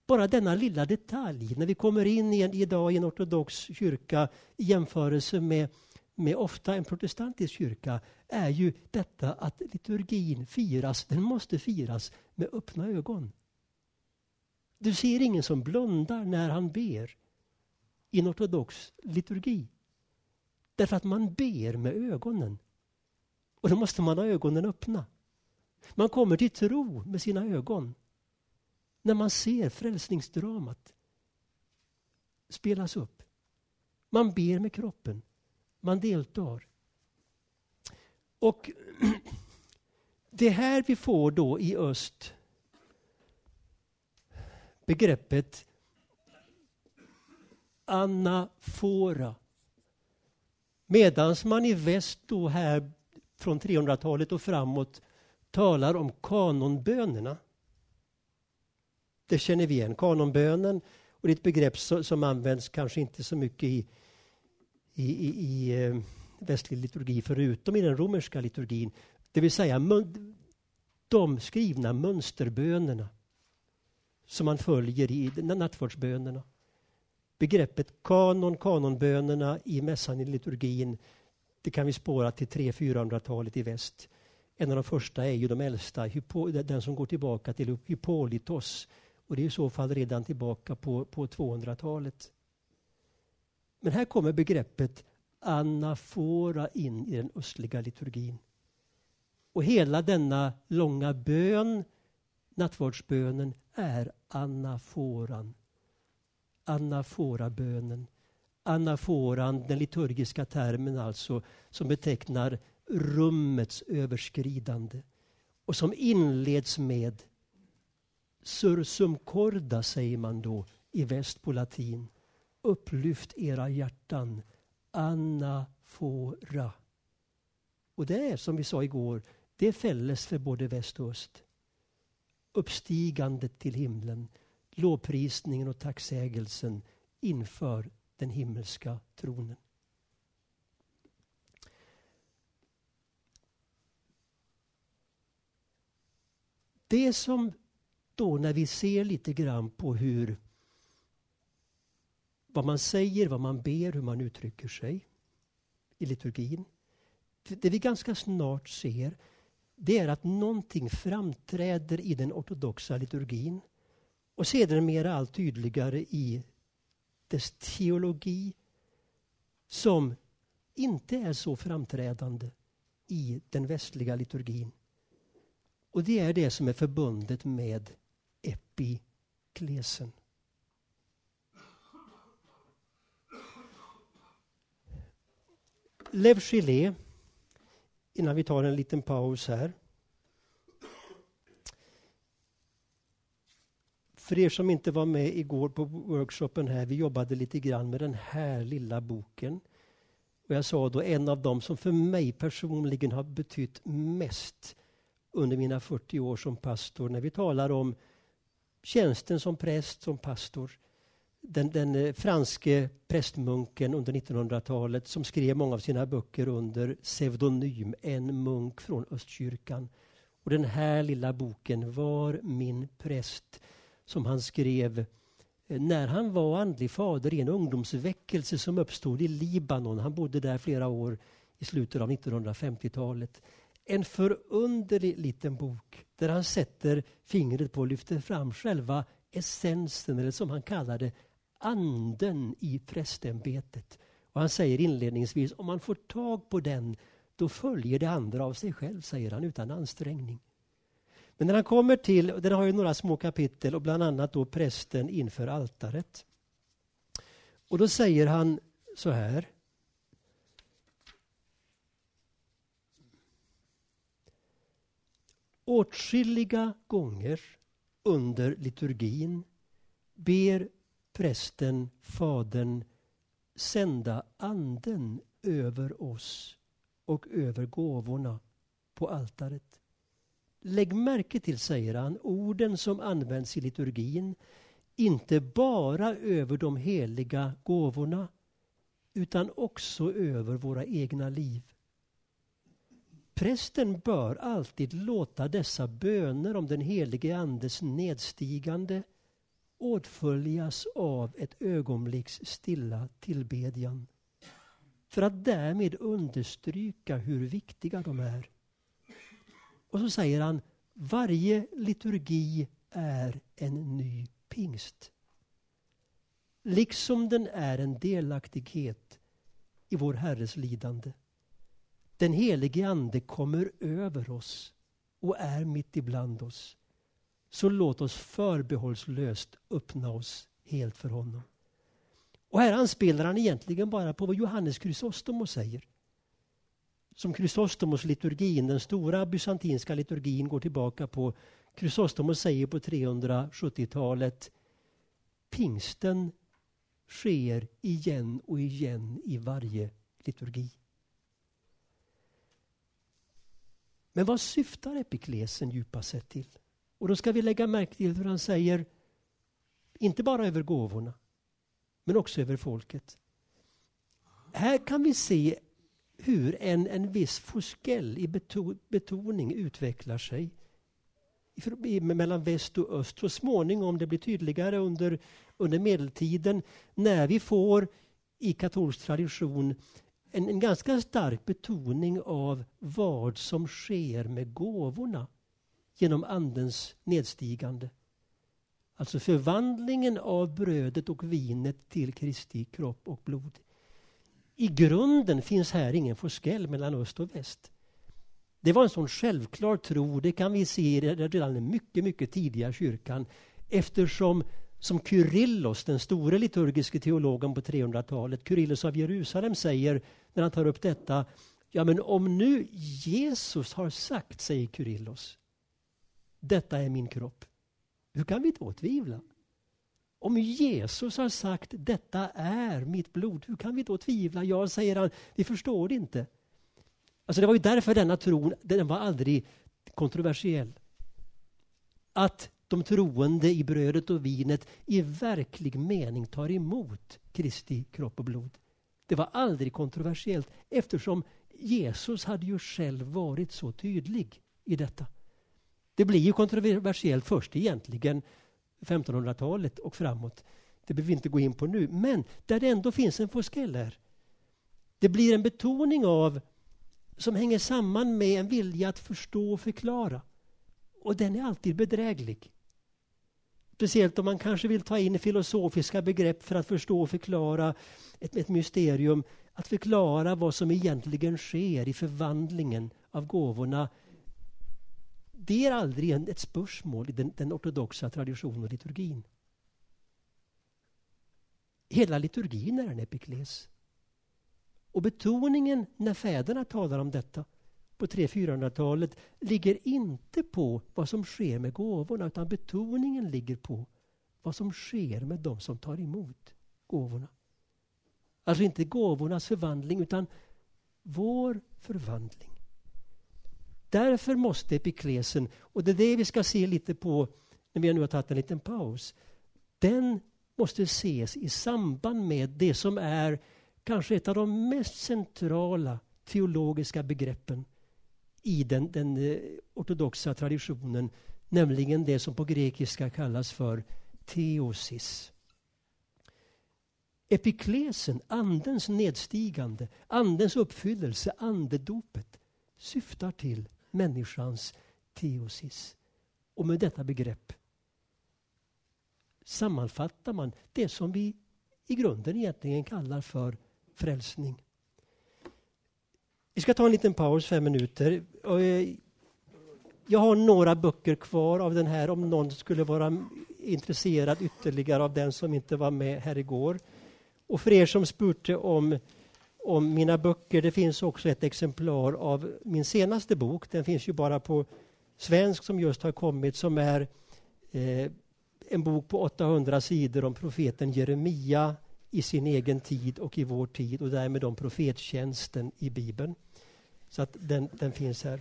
bara denna lilla detalj, när vi kommer in i en, idag i en ortodox kyrka i jämförelse med, med ofta en protestantisk kyrka, är ju detta att liturgin firas, den måste firas med öppna ögon. Du ser ingen som blundar när han ber i en ortodox liturgi. Därför att man ber med ögonen. Och då måste man ha ögonen öppna. Man kommer till tro med sina ögon. När man ser frälsningsdramat spelas upp. Man ber med kroppen. Man deltar. Och (clears throat) det här vi får då i öst begreppet anafora. Medan man i väst då här från 300-talet och framåt talar om kanonbönerna. Det känner vi igen, kanonbönen. Och det är ett begrepp som används kanske inte så mycket i, i, i, i eh, västlig liturgi förutom i den romerska liturgin. Det vill säga de skrivna mönsterbönerna som man följer i nattvardsbönerna. Begreppet kanon, kanonbönerna i mässan i liturgin, det kan vi spåra till 300-400-talet i väst. En av de första är ju de äldsta, den som går tillbaka till Hippolytos. Och det är i så fall redan tillbaka på, på 200-talet. Men här kommer begreppet anafora in i den östliga liturgin. Och hela denna långa bön, nattvardsbönen, är anaforan. Anaforabönen. Anaforan, den liturgiska termen alltså, som betecknar rummets överskridande och som inleds med sursum corda, säger man då i väst på latin. Upplyft era hjärtan, anafora. Och det är som vi sa igår, det fälles för både väst och öst. Uppstigandet till himlen, lovprisningen och tacksägelsen inför den himmelska tronen. Det som då när vi ser lite grann på hur vad man säger, vad man ber, hur man uttrycker sig i liturgin. Det vi ganska snart ser det är att någonting framträder i den ortodoxa liturgin och sedermera allt tydligare i dess teologi som inte är så framträdande i den västliga liturgin. Och det är det som är förbundet med epiklesen. Lev Gillet, innan vi tar en liten paus här. För er som inte var med igår på workshopen här, vi jobbade lite grann med den här lilla boken. Och jag sa då en av dem som för mig personligen har betytt mest under mina 40 år som pastor när vi talar om tjänsten som präst, som pastor. Den, den eh, franske prästmunken under 1900-talet som skrev många av sina böcker under pseudonym, en munk från Östkyrkan. Och den här lilla boken, Var min präst, som han skrev eh, när han var andlig fader i en ungdomsväckelse som uppstod i Libanon. Han bodde där flera år i slutet av 1950-talet en förunderlig liten bok där han sätter fingret på och lyfter fram själva essensen, eller som han kallar det, anden i prästämbetet. Och han säger inledningsvis, om man får tag på den, då följer det andra av sig själv, säger han utan ansträngning. Men när han kommer till, den har ju några små kapitel och bland annat då prästen inför altaret. Och då säger han så här, Åtskilliga gånger under liturgin ber prästen, fadern, sända anden över oss och över gåvorna på altaret. Lägg märke till, säger han, orden som används i liturgin, inte bara över de heliga gåvorna utan också över våra egna liv. Prästen bör alltid låta dessa böner om den helige Andes nedstigande åtföljas av ett ögonblicks stilla tillbedjan för att därmed understryka hur viktiga de är. Och så säger han, varje liturgi är en ny pingst. Liksom den är en delaktighet i vår Herres lidande. Den helige Ande kommer över oss och är mitt ibland oss. Så låt oss förbehållslöst öppna oss helt för honom. Och här anspelar han egentligen bara på vad Johannes Chrysostomos säger. Som Chrysostomos liturgin, den stora bysantinska liturgin går tillbaka på. Chrysostomos säger på 370-talet Pingsten sker igen och igen i varje liturgi. Men vad syftar epiklesen djupast sett till? Och då ska vi lägga märke till hur han säger, inte bara över gåvorna, men också över folket. Här kan vi se hur en, en viss forskel i beto, betoning utvecklar sig mellan väst och öst. Så småningom, det blir tydligare under, under medeltiden när vi får i katolsk tradition en, en ganska stark betoning av vad som sker med gåvorna genom Andens nedstigande. Alltså förvandlingen av brödet och vinet till Kristi kropp och blod. I grunden finns här ingen forskel mellan öst och väst. Det var en sån självklar tro, det kan vi se redan i mycket, mycket tidiga kyrkan eftersom som Kyrillos, den store liturgiske teologen på 300-talet, Kyrillos av Jerusalem säger när han tar upp detta, ja men om nu Jesus har sagt, säger Kyrillos, detta är min kropp, hur kan vi då tvivla? Om Jesus har sagt detta är mitt blod, hur kan vi då tvivla? Ja, säger han, vi förstår det inte. Alltså det var ju därför denna tron, den var aldrig kontroversiell. Att de troende i brödet och vinet i verklig mening tar emot Kristi kropp och blod. Det var aldrig kontroversiellt eftersom Jesus hade ju själv varit så tydlig i detta. Det blir ju kontroversiellt först egentligen 1500-talet och framåt. Det behöver vi inte gå in på nu. Men där det ändå finns en forskeller. här. Det blir en betoning av som hänger samman med en vilja att förstå och förklara. Och den är alltid bedräglig. Speciellt om man kanske vill ta in filosofiska begrepp för att förstå och förklara ett, ett mysterium. Att förklara vad som egentligen sker i förvandlingen av gåvorna. Det är aldrig en, ett spörsmål i den, den ortodoxa traditionen och liturgin. Hela liturgin är en epikles. Och betoningen när fäderna talar om detta på 300-400-talet ligger inte på vad som sker med gåvorna utan betoningen ligger på vad som sker med de som tar emot gåvorna. Alltså inte gåvornas förvandling utan vår förvandling. Därför måste epiklesen, och det är det vi ska se lite på när vi nu har tagit en liten paus. Den måste ses i samband med det som är kanske ett av de mest centrala teologiska begreppen i den, den eh, ortodoxa traditionen, nämligen det som på grekiska kallas för teosis. Epiklesen, andens nedstigande, andens uppfyllelse, andedopet syftar till människans teosis. Och med detta begrepp sammanfattar man det som vi i grunden egentligen kallar för frälsning. Vi ska ta en liten paus, fem minuter. Eh, jag har några böcker kvar av den här om någon skulle vara intresserad ytterligare av den som inte var med här igår. Och för er som spurte om, om mina böcker, det finns också ett exemplar av min senaste bok. Den finns ju bara på svensk som just har kommit som är eh, en bok på 800 sidor om profeten Jeremia i sin egen tid och i vår tid och därmed om profettjänsten i Bibeln. Så att den, den finns här.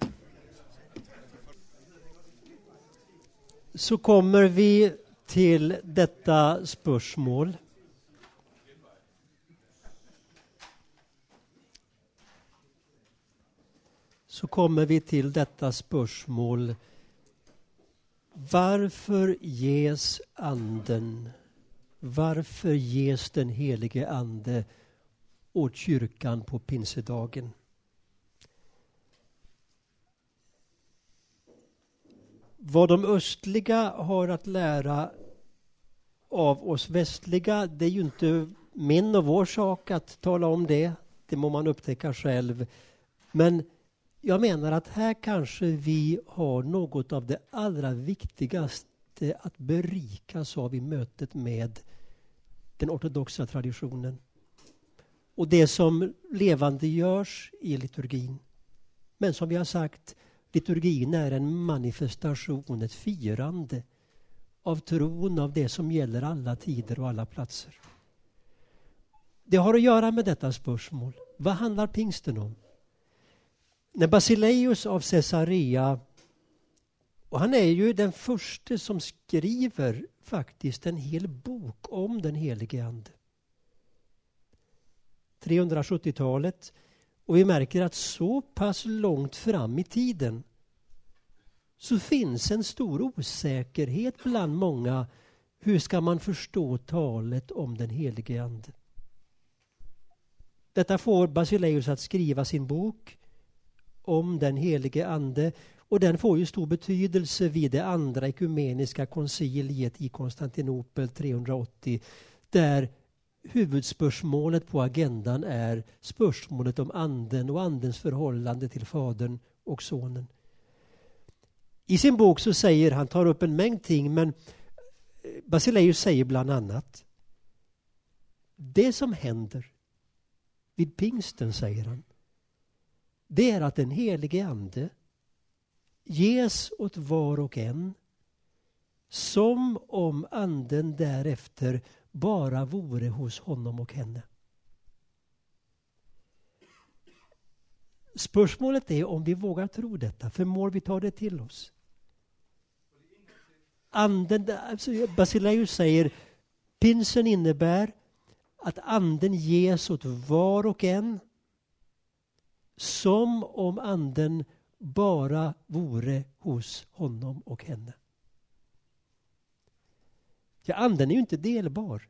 Så kommer vi till detta spörsmål. Så kommer vi till detta spörsmål. Varför ges anden varför ges den helige Ande åt kyrkan på pinsedagen? Vad de östliga har att lära av oss västliga, det är ju inte min och vår sak att tala om det. Det må man upptäcka själv. Men jag menar att här kanske vi har något av det allra viktigaste att berikas av i mötet med den ortodoxa traditionen. Och det som levandegörs i liturgin. Men som vi har sagt, liturgin är en manifestation, ett firande av tron av det som gäller alla tider och alla platser. Det har att göra med detta spörsmål. Vad handlar pingsten om? När Basileus av Caesarea och han är ju den första som skriver faktiskt en hel bok om den helige Ande. 370-talet. Och vi märker att så pass långt fram i tiden så finns en stor osäkerhet bland många hur ska man förstå talet om den helige Ande? Detta får Basileus att skriva sin bok om den helige Ande och den får ju stor betydelse vid det andra ekumeniska konciliet i Konstantinopel 380 där huvudspörsmålet på agendan är spörsmålet om anden och andens förhållande till Fadern och Sonen. I sin bok så säger han, tar upp en mängd ting, men eh, Basileus säger bland annat det som händer vid pingsten, säger han, det är att den helige Ande ges åt var och en som om anden därefter bara vore hos honom och henne. Spörsmålet är om vi vågar tro detta, förmår vi ta det till oss? Anden, alltså Basileus säger pinsen innebär att anden ges åt var och en som om anden bara vore hos honom och henne. Ja, anden är ju inte delbar.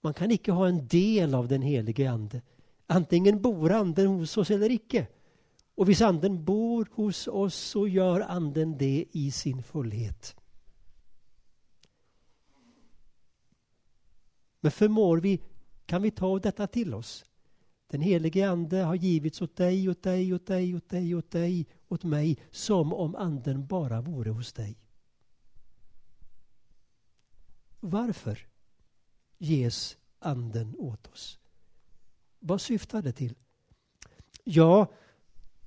Man kan icke ha en del av den helige ande. Antingen bor anden hos oss eller icke. Och hvis anden bor hos oss så gör anden det i sin fullhet. Men förmår vi, kan vi ta detta till oss? Den helige Ande har givits åt dig, åt dig, åt dig, åt dig, åt dig, åt mig, som om Anden bara vore hos dig. Varför ges Anden åt oss? Vad syftar det till? Ja,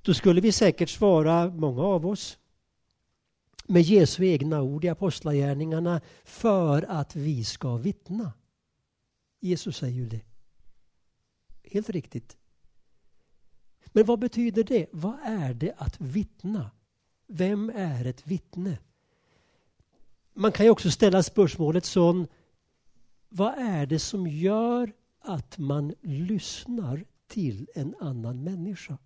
då skulle vi säkert svara, många av oss, med Jesu egna ord i Apostlagärningarna, för att vi ska vittna. Jesus säger ju det. Helt riktigt. Men vad betyder det? Vad är det att vittna? Vem är ett vittne? Man kan ju också ställa spörsmålet sån. Vad är det som gör att man lyssnar till en annan människa?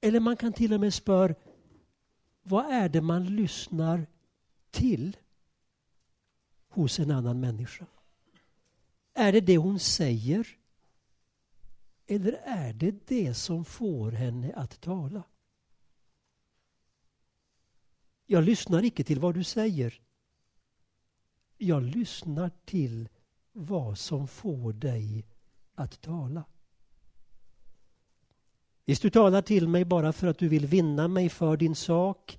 Eller man kan till och med spöra vad är det man lyssnar till hos en annan människa? Är det det hon säger? Eller är det det som får henne att tala? Jag lyssnar icke till vad du säger. Jag lyssnar till vad som får dig att tala. Visst, du talar till mig bara för att du vill vinna mig för din sak,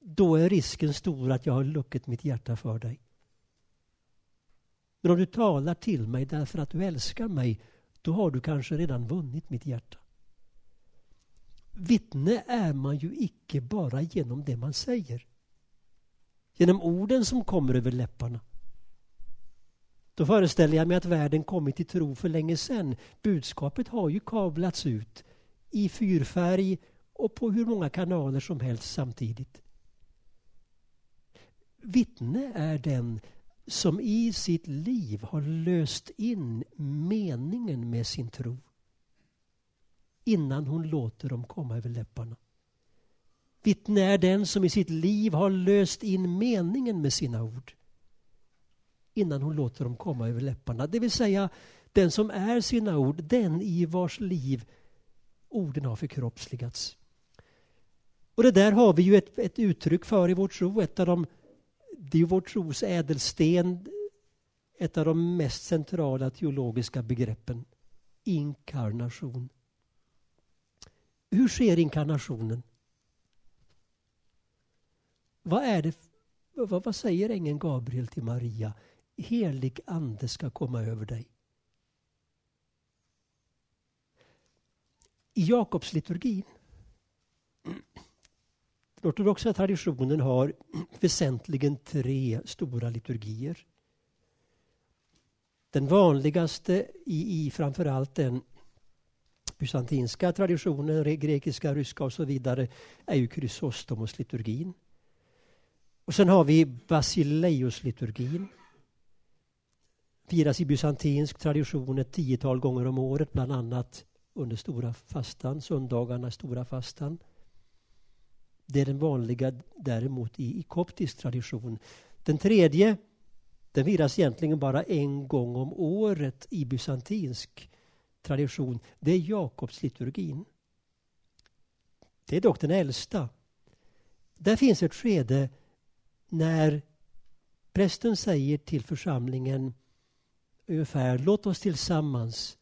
då är risken stor att jag har luckit mitt hjärta för dig. Men om du talar till mig därför att du älskar mig, då har du kanske redan vunnit mitt hjärta. Vittne är man ju icke bara genom det man säger. Genom orden som kommer över läpparna. Då föreställer jag mig att världen kommit till tro för länge sedan. Budskapet har ju kablats ut i fyrfärg och på hur många kanaler som helst samtidigt. Vittne är den som i sitt liv har löst in meningen med sin tro innan hon låter dem komma över läpparna. Vittne är den som i sitt liv har löst in meningen med sina ord innan hon låter dem komma över läpparna. Det vill säga den som är sina ord, den i vars liv orden har förkroppsligats. Och det där har vi ju ett, ett uttryck för i vår tro, ett av de det är vår tros ädelsten, ett av de mest centrala teologiska begreppen. Inkarnation. Hur sker inkarnationen? Vad är det vad, vad säger ängeln Gabriel till Maria? Helig ande ska komma över dig. I Jakobs liturgin den ortodoxa traditionen har (clears throat) väsentligen tre stora liturgier. Den vanligaste i, i framförallt den bysantinska traditionen, grekiska, ryska och så vidare, är ju Chrysostomos-liturgin. Och sen har vi Basileus-liturgin. Firas i bysantinsk tradition ett tiotal gånger om året, bland annat under stora fastan, söndagarna stora fastan. Det är den vanliga däremot i, i koptisk tradition. Den tredje, den firas egentligen bara en gång om året i bysantinsk tradition. Det är Jakobsliturgin. Det är dock den äldsta. Där finns ett skede när prästen säger till församlingen ungefär låt oss tillsammans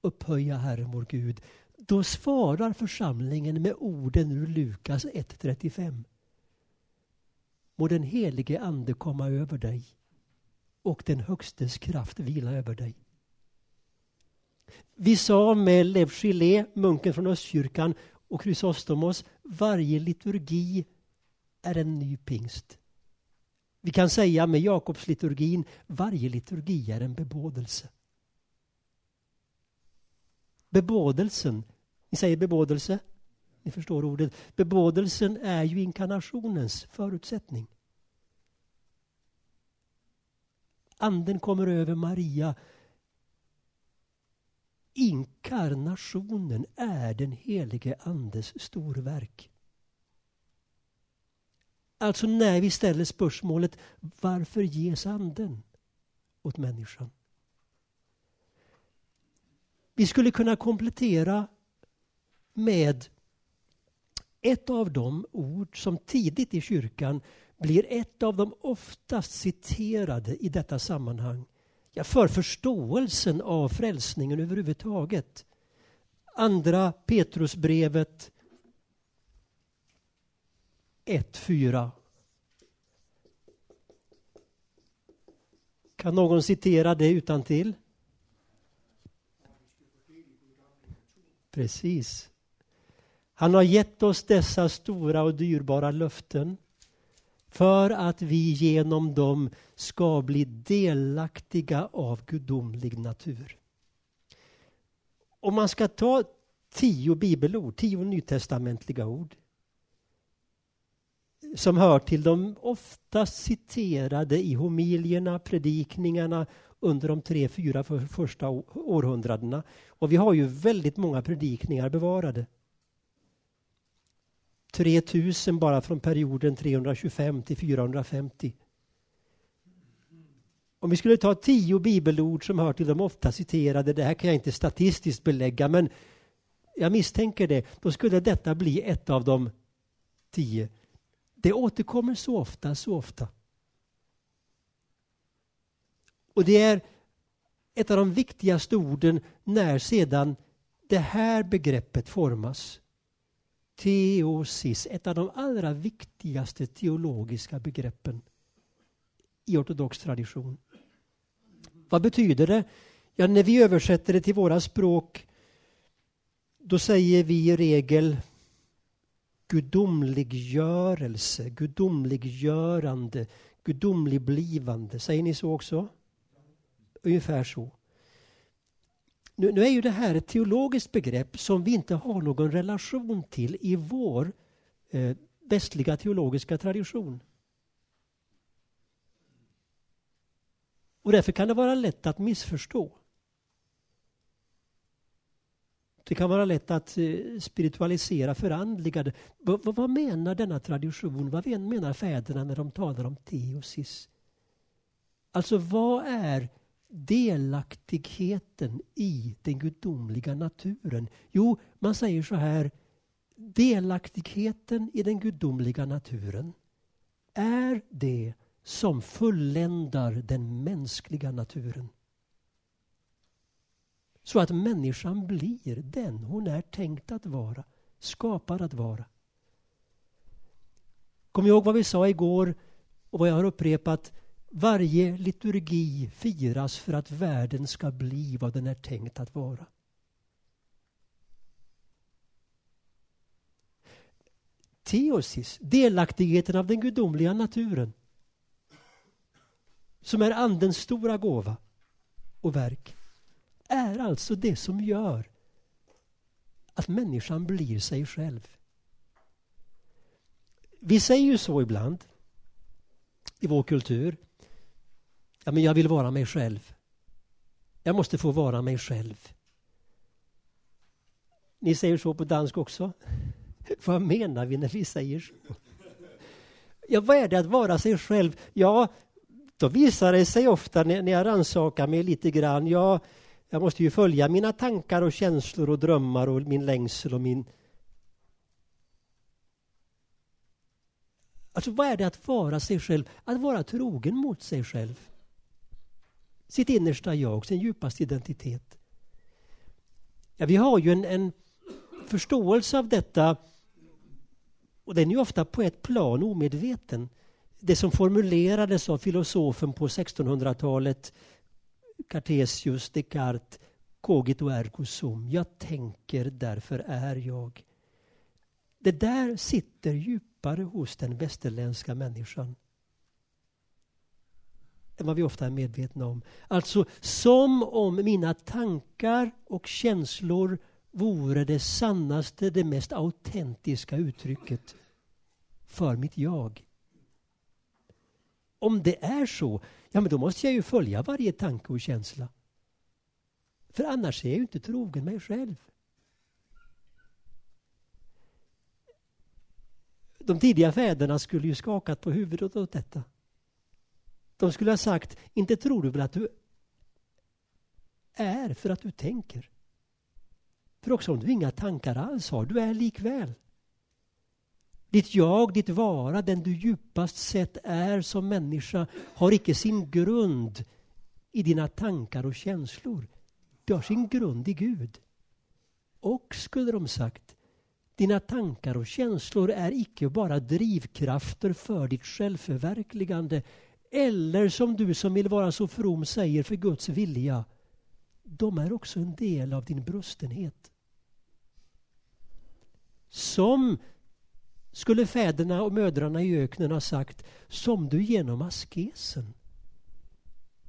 upphöja Herren vår Gud. Då svarar församlingen med orden ur Lukas 1.35. Må den helige Ande komma över dig och den Högstes kraft vila över dig. Vi sa med Lev Gillet, munken från Östkyrkan, och Chrysostomos, varje liturgi är en ny pingst. Vi kan säga med Jakobsliturgin, varje liturgi är en bebådelse. Bebådelsen, ni säger bebådelse? Ni förstår ordet. Bebådelsen är ju inkarnationens förutsättning. Anden kommer över Maria. Inkarnationen är den helige Andes storverk. Alltså när vi ställer spörsmålet varför ges anden åt människan? Vi skulle kunna komplettera med ett av de ord som tidigt i kyrkan blir ett av de oftast citerade i detta sammanhang. Ja, för förståelsen av frälsningen överhuvudtaget. Andra Petrusbrevet 1.4. Kan någon citera det utan till? Precis. Han har gett oss dessa stora och dyrbara löften för att vi genom dem ska bli delaktiga av gudomlig natur. Om man ska ta tio bibelord, tio nytestamentliga ord som hör till de oftast citerade i homilierna, predikningarna under de tre, fyra första århundradena. Och vi har ju väldigt många predikningar bevarade. 3000 bara från perioden 325 till 450. Om vi skulle ta tio bibelord som hör till de ofta citerade, det här kan jag inte statistiskt belägga men jag misstänker det, då skulle detta bli ett av de tio. Det återkommer så ofta, så ofta. Och det är ett av de viktigaste orden när sedan det här begreppet formas. Teosis, ett av de allra viktigaste teologiska begreppen i ortodox tradition. Vad betyder det? Ja, när vi översätter det till våra språk då säger vi i regel gudomliggörelse, gudomliggörande, gudomligblivande. Säger ni så också? Ungefär så. Nu, nu, är ju det här ett teologiskt begrepp som vi inte har någon relation till i vår eh, västliga teologiska tradition. Och därför kan det vara lätt att missförstå. Det kan vara lätt att eh, spiritualisera, förandliga det. V vad menar denna tradition? Vad menar fäderna när de talar om teosis? Alltså vad är delaktigheten i den gudomliga naturen? Jo, man säger så här. Delaktigheten i den gudomliga naturen är det som fulländar den mänskliga naturen. Så att människan blir den hon är tänkt att vara, skapad att vara. Kom ihåg vad vi sa igår och vad jag har upprepat. Varje liturgi firas för att världen ska bli vad den är tänkt att vara. Teosis, delaktigheten av den gudomliga naturen som är Andens stora gåva och verk är alltså det som gör att människan blir sig själv. Vi säger ju så ibland i vår kultur. Ja, men jag vill vara mig själv. Jag måste få vara mig själv. Ni säger så på dansk också? (laughs) Vad menar vi när vi säger så? Ja, vad är det att vara sig själv? Ja, då visar det sig ofta när, jag rannsakar mig lite grann. Ja, jag måste ju följa mina tankar och känslor och drömmar och min längsel och min... Alltså vad är det att vara sig själv? Att vara trogen mot sig själv. Sitt innersta jag, sin djupaste identitet. Ja, vi har ju en, en förståelse av detta och den är ju ofta på ett plan omedveten. Det som formulerades av filosofen på 1600-talet Cartesius, Descartes, cogito ergo sum. Jag tänker, därför är jag. Det där sitter djupare hos den västerländska människan än vad vi ofta är medvetna om. Alltså som om mina tankar och känslor vore det sannaste, det mest autentiska uttrycket för mitt jag. Om det är så, ja men då måste jag ju följa varje tanke och känsla. För annars är jag ju inte trogen mig själv. De tidiga fäderna skulle ju skakat på huvudet åt detta. De skulle ha sagt, inte tror du väl att du är för att du tänker? För också om du inga tankar alls har, du är likväl. Ditt jag, ditt vara, den du djupast sett är som människa har icke sin grund i dina tankar och känslor. Det har sin grund i Gud. Och, skulle de sagt, dina tankar och känslor är icke bara drivkrafter för ditt självförverkligande eller som du som vill vara så from säger för Guds vilja. De är också en del av din brustenhet. Som skulle fäderna och mödrarna i öknen ha sagt, som du genom askesen,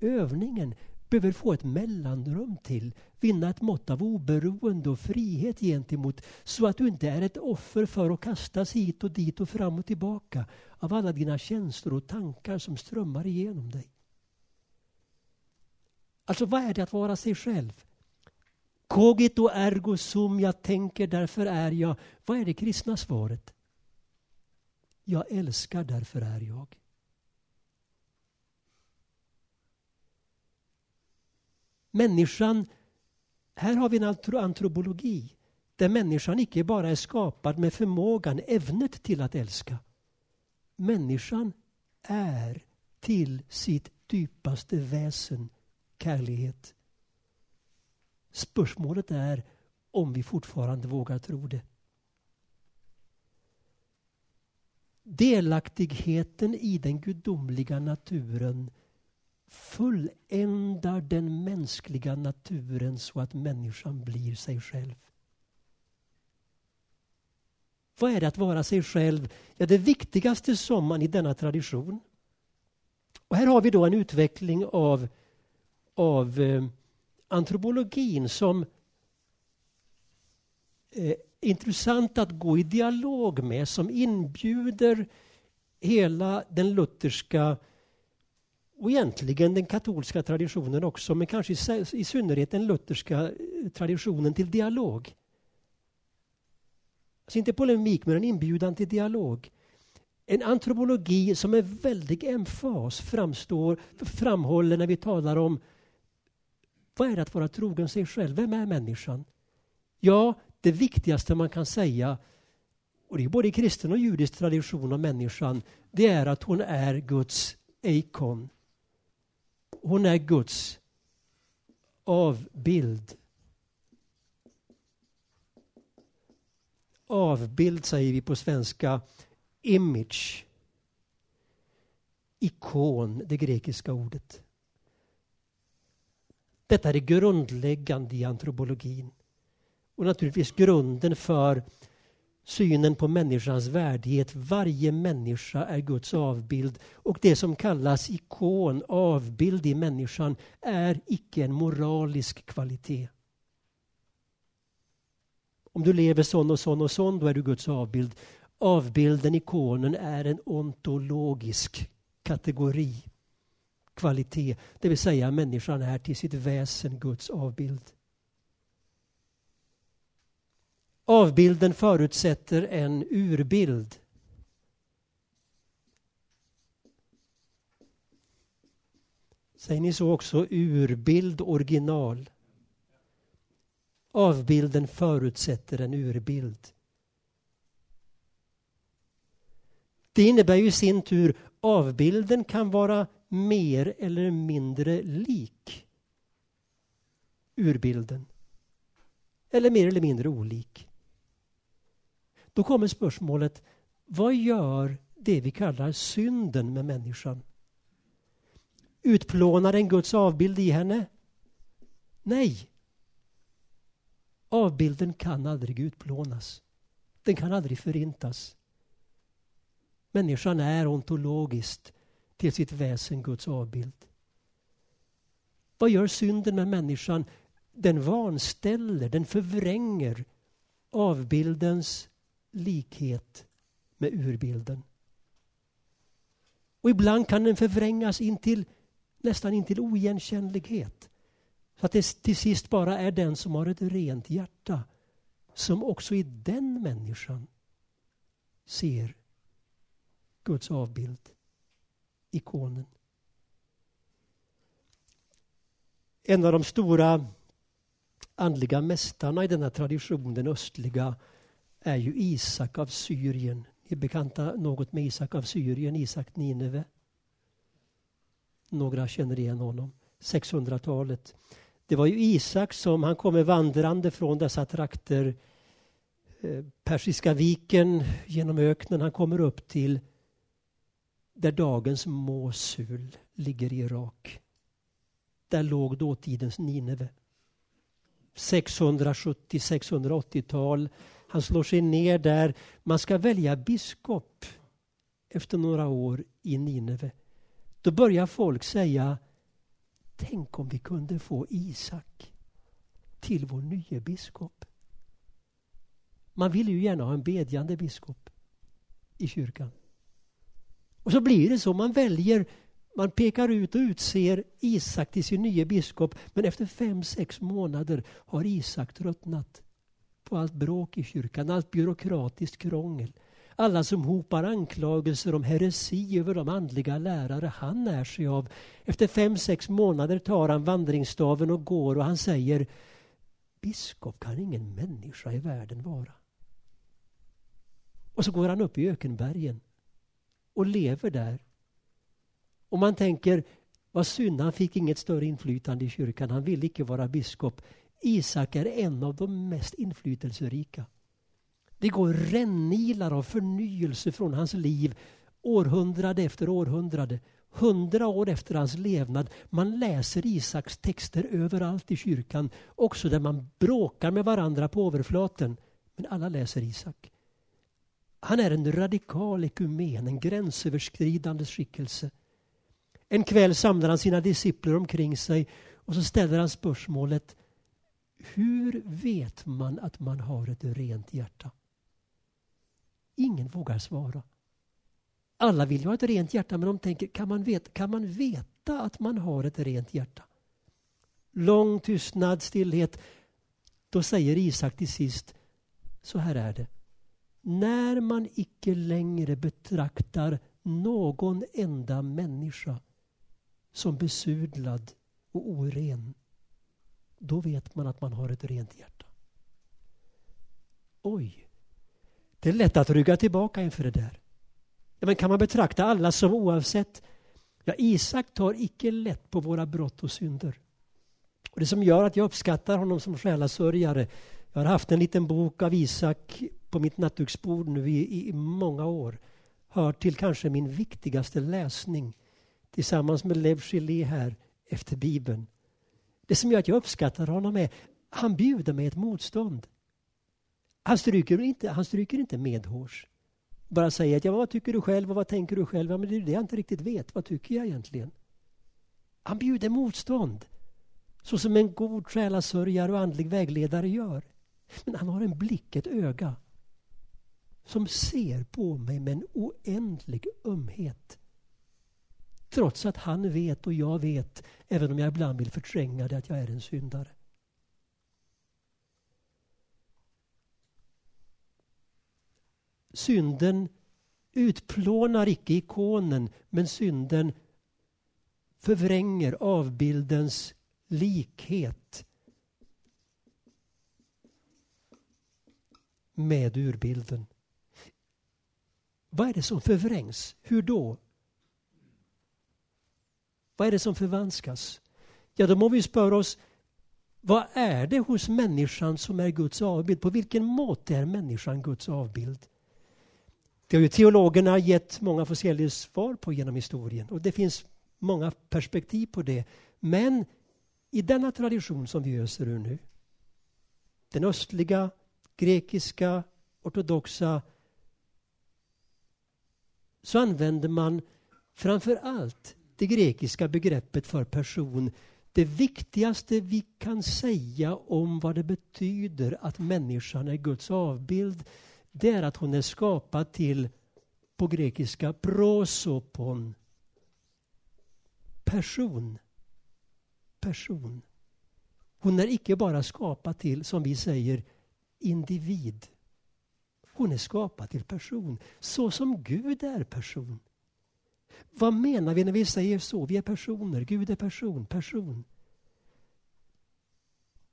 övningen, behöver få ett mellanrum till, vinna ett mått av oberoende och frihet gentemot, så att du inte är ett offer för att kastas hit och dit och fram och tillbaka av alla dina känslor och tankar som strömmar igenom dig. Alltså vad är det att vara sig själv? Cogito ergo sum, jag tänker därför är jag. Vad är det kristna svaret? Jag älskar därför är jag. Människan, här har vi en antropologi där människan icke bara är skapad med förmågan, ämnet till att älska. Människan är till sitt djupaste väsen kärlighet. Spörsmålet är om vi fortfarande vågar tro det. Delaktigheten i den gudomliga naturen fulländar den mänskliga naturen så att människan blir sig själv. Vad är det att vara sig själv? Ja, det viktigaste som man i denna tradition. Och här har vi då en utveckling av, av eh, antropologin som eh, intressant att gå i dialog med som inbjuder hela den lutherska och egentligen den katolska traditionen också, men kanske i synnerhet den lutherska eh, traditionen till dialog. Alltså inte polemik, men en inbjudan till dialog. En antropologi som med väldig emfas framstår, framhåller när vi talar om vad är det att vara trogen sig själv? Vem är människan? Ja, det viktigaste man kan säga, och det är både i kristen och judisk tradition om människan, det är att hon är Guds eikon. Hon är Guds avbild. Avbild säger vi på svenska, image. Ikon, det grekiska ordet. Detta är det grundläggande i antropologin. Och naturligtvis grunden för synen på människans värdighet. Varje människa är Guds avbild och det som kallas ikon, avbild i människan, är icke en moralisk kvalitet. Om du lever sån och sån och sån, då är du Guds avbild. Avbilden, ikonen, är en ontologisk kategori, kvalitet. Det vill säga människan är till sitt väsen Guds avbild. Avbilden förutsätter en urbild. Säger ni så också? Urbild, original. Avbilden förutsätter en urbild. Det innebär ju i sin tur avbilden kan vara mer eller mindre lik urbilden. Eller mer eller mindre olik. Då kommer spörsmålet, vad gör det vi kallar synden med människan? Utplånar den Guds avbild i henne? Nej. Avbilden kan aldrig utplånas. Den kan aldrig förintas. Människan är ontologiskt till sitt väsen Guds avbild. Vad gör synden med människan? Den vanställer, den förvränger avbildens likhet med urbilden. Och ibland kan den förvrängas in till, nästan in till oigenkännlighet. Så att det till sist bara är den som har ett rent hjärta som också i den människan ser Guds avbild, ikonen. En av de stora andliga mästarna i denna tradition, den östliga, är ju Isak av Syrien. Ni är bekanta något med Isak av Syrien, Isak Nineve. Några känner igen honom. 600-talet. Det var ju Isak som han kommer vandrande från dessa trakter eh, Persiska viken genom öknen. Han kommer upp till där dagens Mosul ligger i Irak. Där låg dåtidens Nineve. 670-680-tal. Han slår sig ner där. Man ska välja biskop efter några år i Nineve. Då börjar folk säga Tänk om vi kunde få Isak till vår nye biskop. Man vill ju gärna ha en bedjande biskop i kyrkan. Och så blir det så, man väljer, man pekar ut och utser Isak till sin nye biskop. Men efter fem, sex månader har Isak tröttnat på allt bråk i kyrkan, allt byråkratiskt krångel. Alla som hopar anklagelser om heresi över de andliga lärare han när sig av. Efter fem, sex månader tar han vandringsstaven och går och han säger Biskop kan ingen människa i världen vara. Och så går han upp i ökenbergen och lever där. Och man tänker, vad synd, han fick inget större inflytande i kyrkan. Han ville icke vara biskop. Isak är en av de mest inflytelserika. Det går rännilar av förnyelse från hans liv århundrade efter århundrade. Hundra år efter hans levnad. Man läser Isaks texter överallt i kyrkan. Också där man bråkar med varandra på överflaten. Men alla läser Isak. Han är en radikal ekumen, en gränsöverskridande skickelse. En kväll samlar han sina discipler omkring sig och så ställer han spörsmålet hur vet man att man har ett rent hjärta? Ingen vågar svara. Alla vill ju ha ett rent hjärta men de tänker kan man, veta, kan man veta att man har ett rent hjärta? Lång tystnad, stillhet. Då säger Isak till sist så här är det när man icke längre betraktar någon enda människa som besudlad och oren, då vet man att man har ett rent hjärta. Oj, det är lätt att rygga tillbaka inför det där. ja Men kan man betrakta alla som oavsett? Ja, Isak tar icke lätt på våra brott och synder. Och det som gör att jag uppskattar honom som själasörjare, jag har haft en liten bok av Isak på mitt nattduksbord nu i, i många år hör till kanske min viktigaste läsning tillsammans med Lev Gillet här efter Bibeln. Det som gör att jag uppskattar honom är han bjuder mig ett motstånd. Han stryker inte, han stryker inte medhårs. Bara säger att ja, vad tycker du själv och vad tänker du själv? Ja, men det är det jag inte riktigt vet. Vad tycker jag egentligen? Han bjuder motstånd. Så som en god själasörjare och andlig vägledare gör. Men han har en blick, ett öga som ser på mig med en oändlig ömhet. Trots att han vet och jag vet, även om jag ibland vill förtränga det, att jag är en syndare. Synden utplånar icke ikonen, men synden förvränger avbildens likhet med urbilden. Vad är det som förvrängs? Hur då? Vad är det som förvanskas? Ja, då må vi spöra oss, vad är det hos människan som är Guds avbild? På vilken måte är människan Guds avbild? Det har ju teologerna gett många svar på genom historien och det finns många perspektiv på det. Men i denna tradition som vi öser ur nu, den östliga, grekiska, ortodoxa, så använder man framför allt det grekiska begreppet för person. Det viktigaste vi kan säga om vad det betyder att människan är Guds avbild, det är att hon är skapad till, på grekiska, prosopon. Person. Person. Hon är icke bara skapad till, som vi säger, individ. Hon är skapad till person, så som Gud är person. Vad menar vi när vi säger så? Vi är personer, Gud är person, person.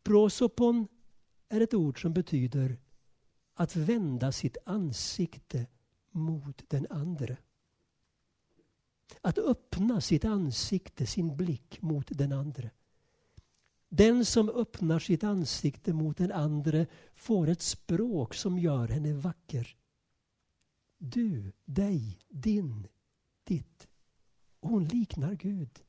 Prosopon är ett ord som betyder att vända sitt ansikte mot den andre. Att öppna sitt ansikte, sin blick mot den andre. Den som öppnar sitt ansikte mot den andre får ett språk som gör henne vacker. Du, dig, din, ditt. Hon liknar Gud.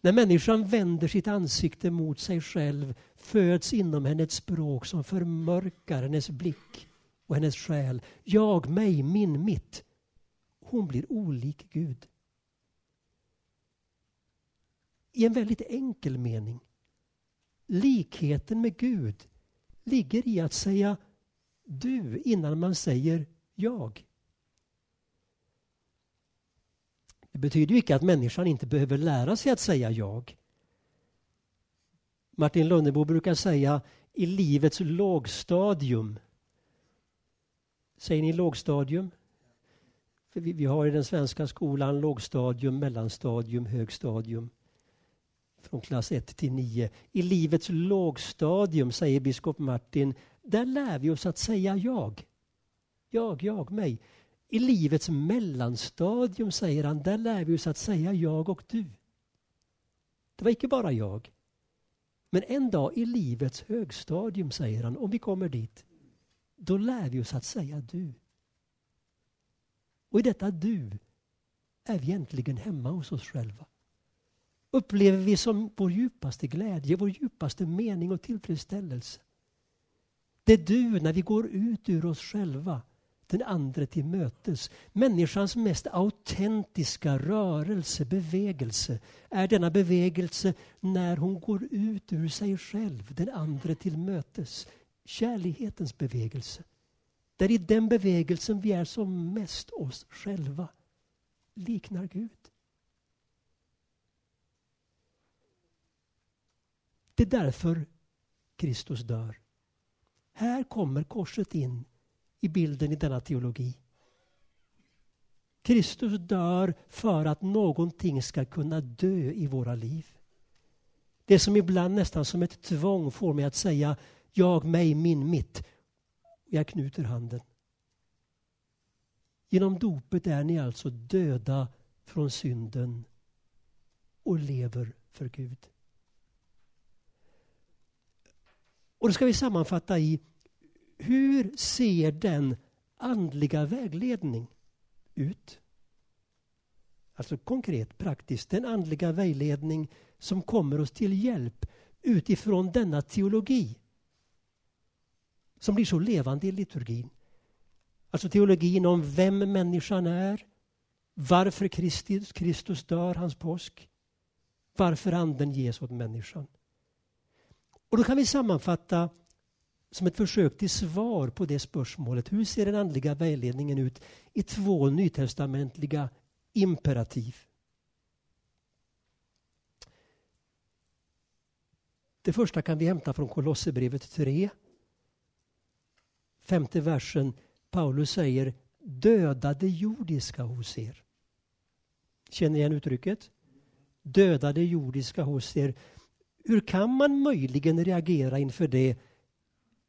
När människan vänder sitt ansikte mot sig själv föds inom henne ett språk som förmörkar hennes blick och hennes själ. Jag, mig, min, mitt. Hon blir olik Gud. I en väldigt enkel mening. Likheten med Gud ligger i att säga du innan man säger jag. Det betyder ju inte att människan inte behöver lära sig att säga jag. Martin Lönnebo brukar säga i livets lågstadium. Säger ni lågstadium? För vi, vi har i den svenska skolan lågstadium, mellanstadium, högstadium. Från klass 1 till 9. I livets lågstadium, säger biskop Martin, där lär vi oss att säga jag. Jag, jag, mig. I livets mellanstadium, säger han, där lär vi oss att säga jag och du. Det var inte bara jag. Men en dag i livets högstadium, säger han, om vi kommer dit, då lär vi oss att säga du. Och i detta du är vi egentligen hemma hos oss själva. Upplever vi som vår djupaste glädje, vår djupaste mening och tillfredsställelse. Det är du när vi går ut ur oss själva den andra till mötes. Människans mest autentiska rörelse, bevegelse är denna bevegelse när hon går ut ur sig själv, den andra till mötes. Kärlighetens bevegelse. Där i den bevegelsen vi är som mest oss själva, liknar Gud. Det är därför Kristus dör. Här kommer korset in i bilden i denna teologi. Kristus dör för att någonting ska kunna dö i våra liv. Det som ibland nästan som ett tvång får mig att säga jag, mig, min, mitt. Jag knuter handen. Genom dopet är ni alltså döda från synden och lever för Gud. Och då ska vi sammanfatta i hur ser den andliga vägledning ut? Alltså konkret, praktiskt, den andliga vägledning som kommer oss till hjälp utifrån denna teologi som blir så levande i liturgin. Alltså teologin om vem människan är, varför Kristus, Kristus dör, hans påsk, varför anden ges åt människan. Och då kan vi sammanfatta som ett försök till svar på det spörsmålet. Hur ser den andliga vägledningen ut i två nytestamentliga imperativ? Det första kan vi hämta från Kolosserbrevet 3. Femte versen. Paulus säger döda det jordiska hos er. Känner igen uttrycket? Döda det jordiska hos er. Hur kan man möjligen reagera inför det?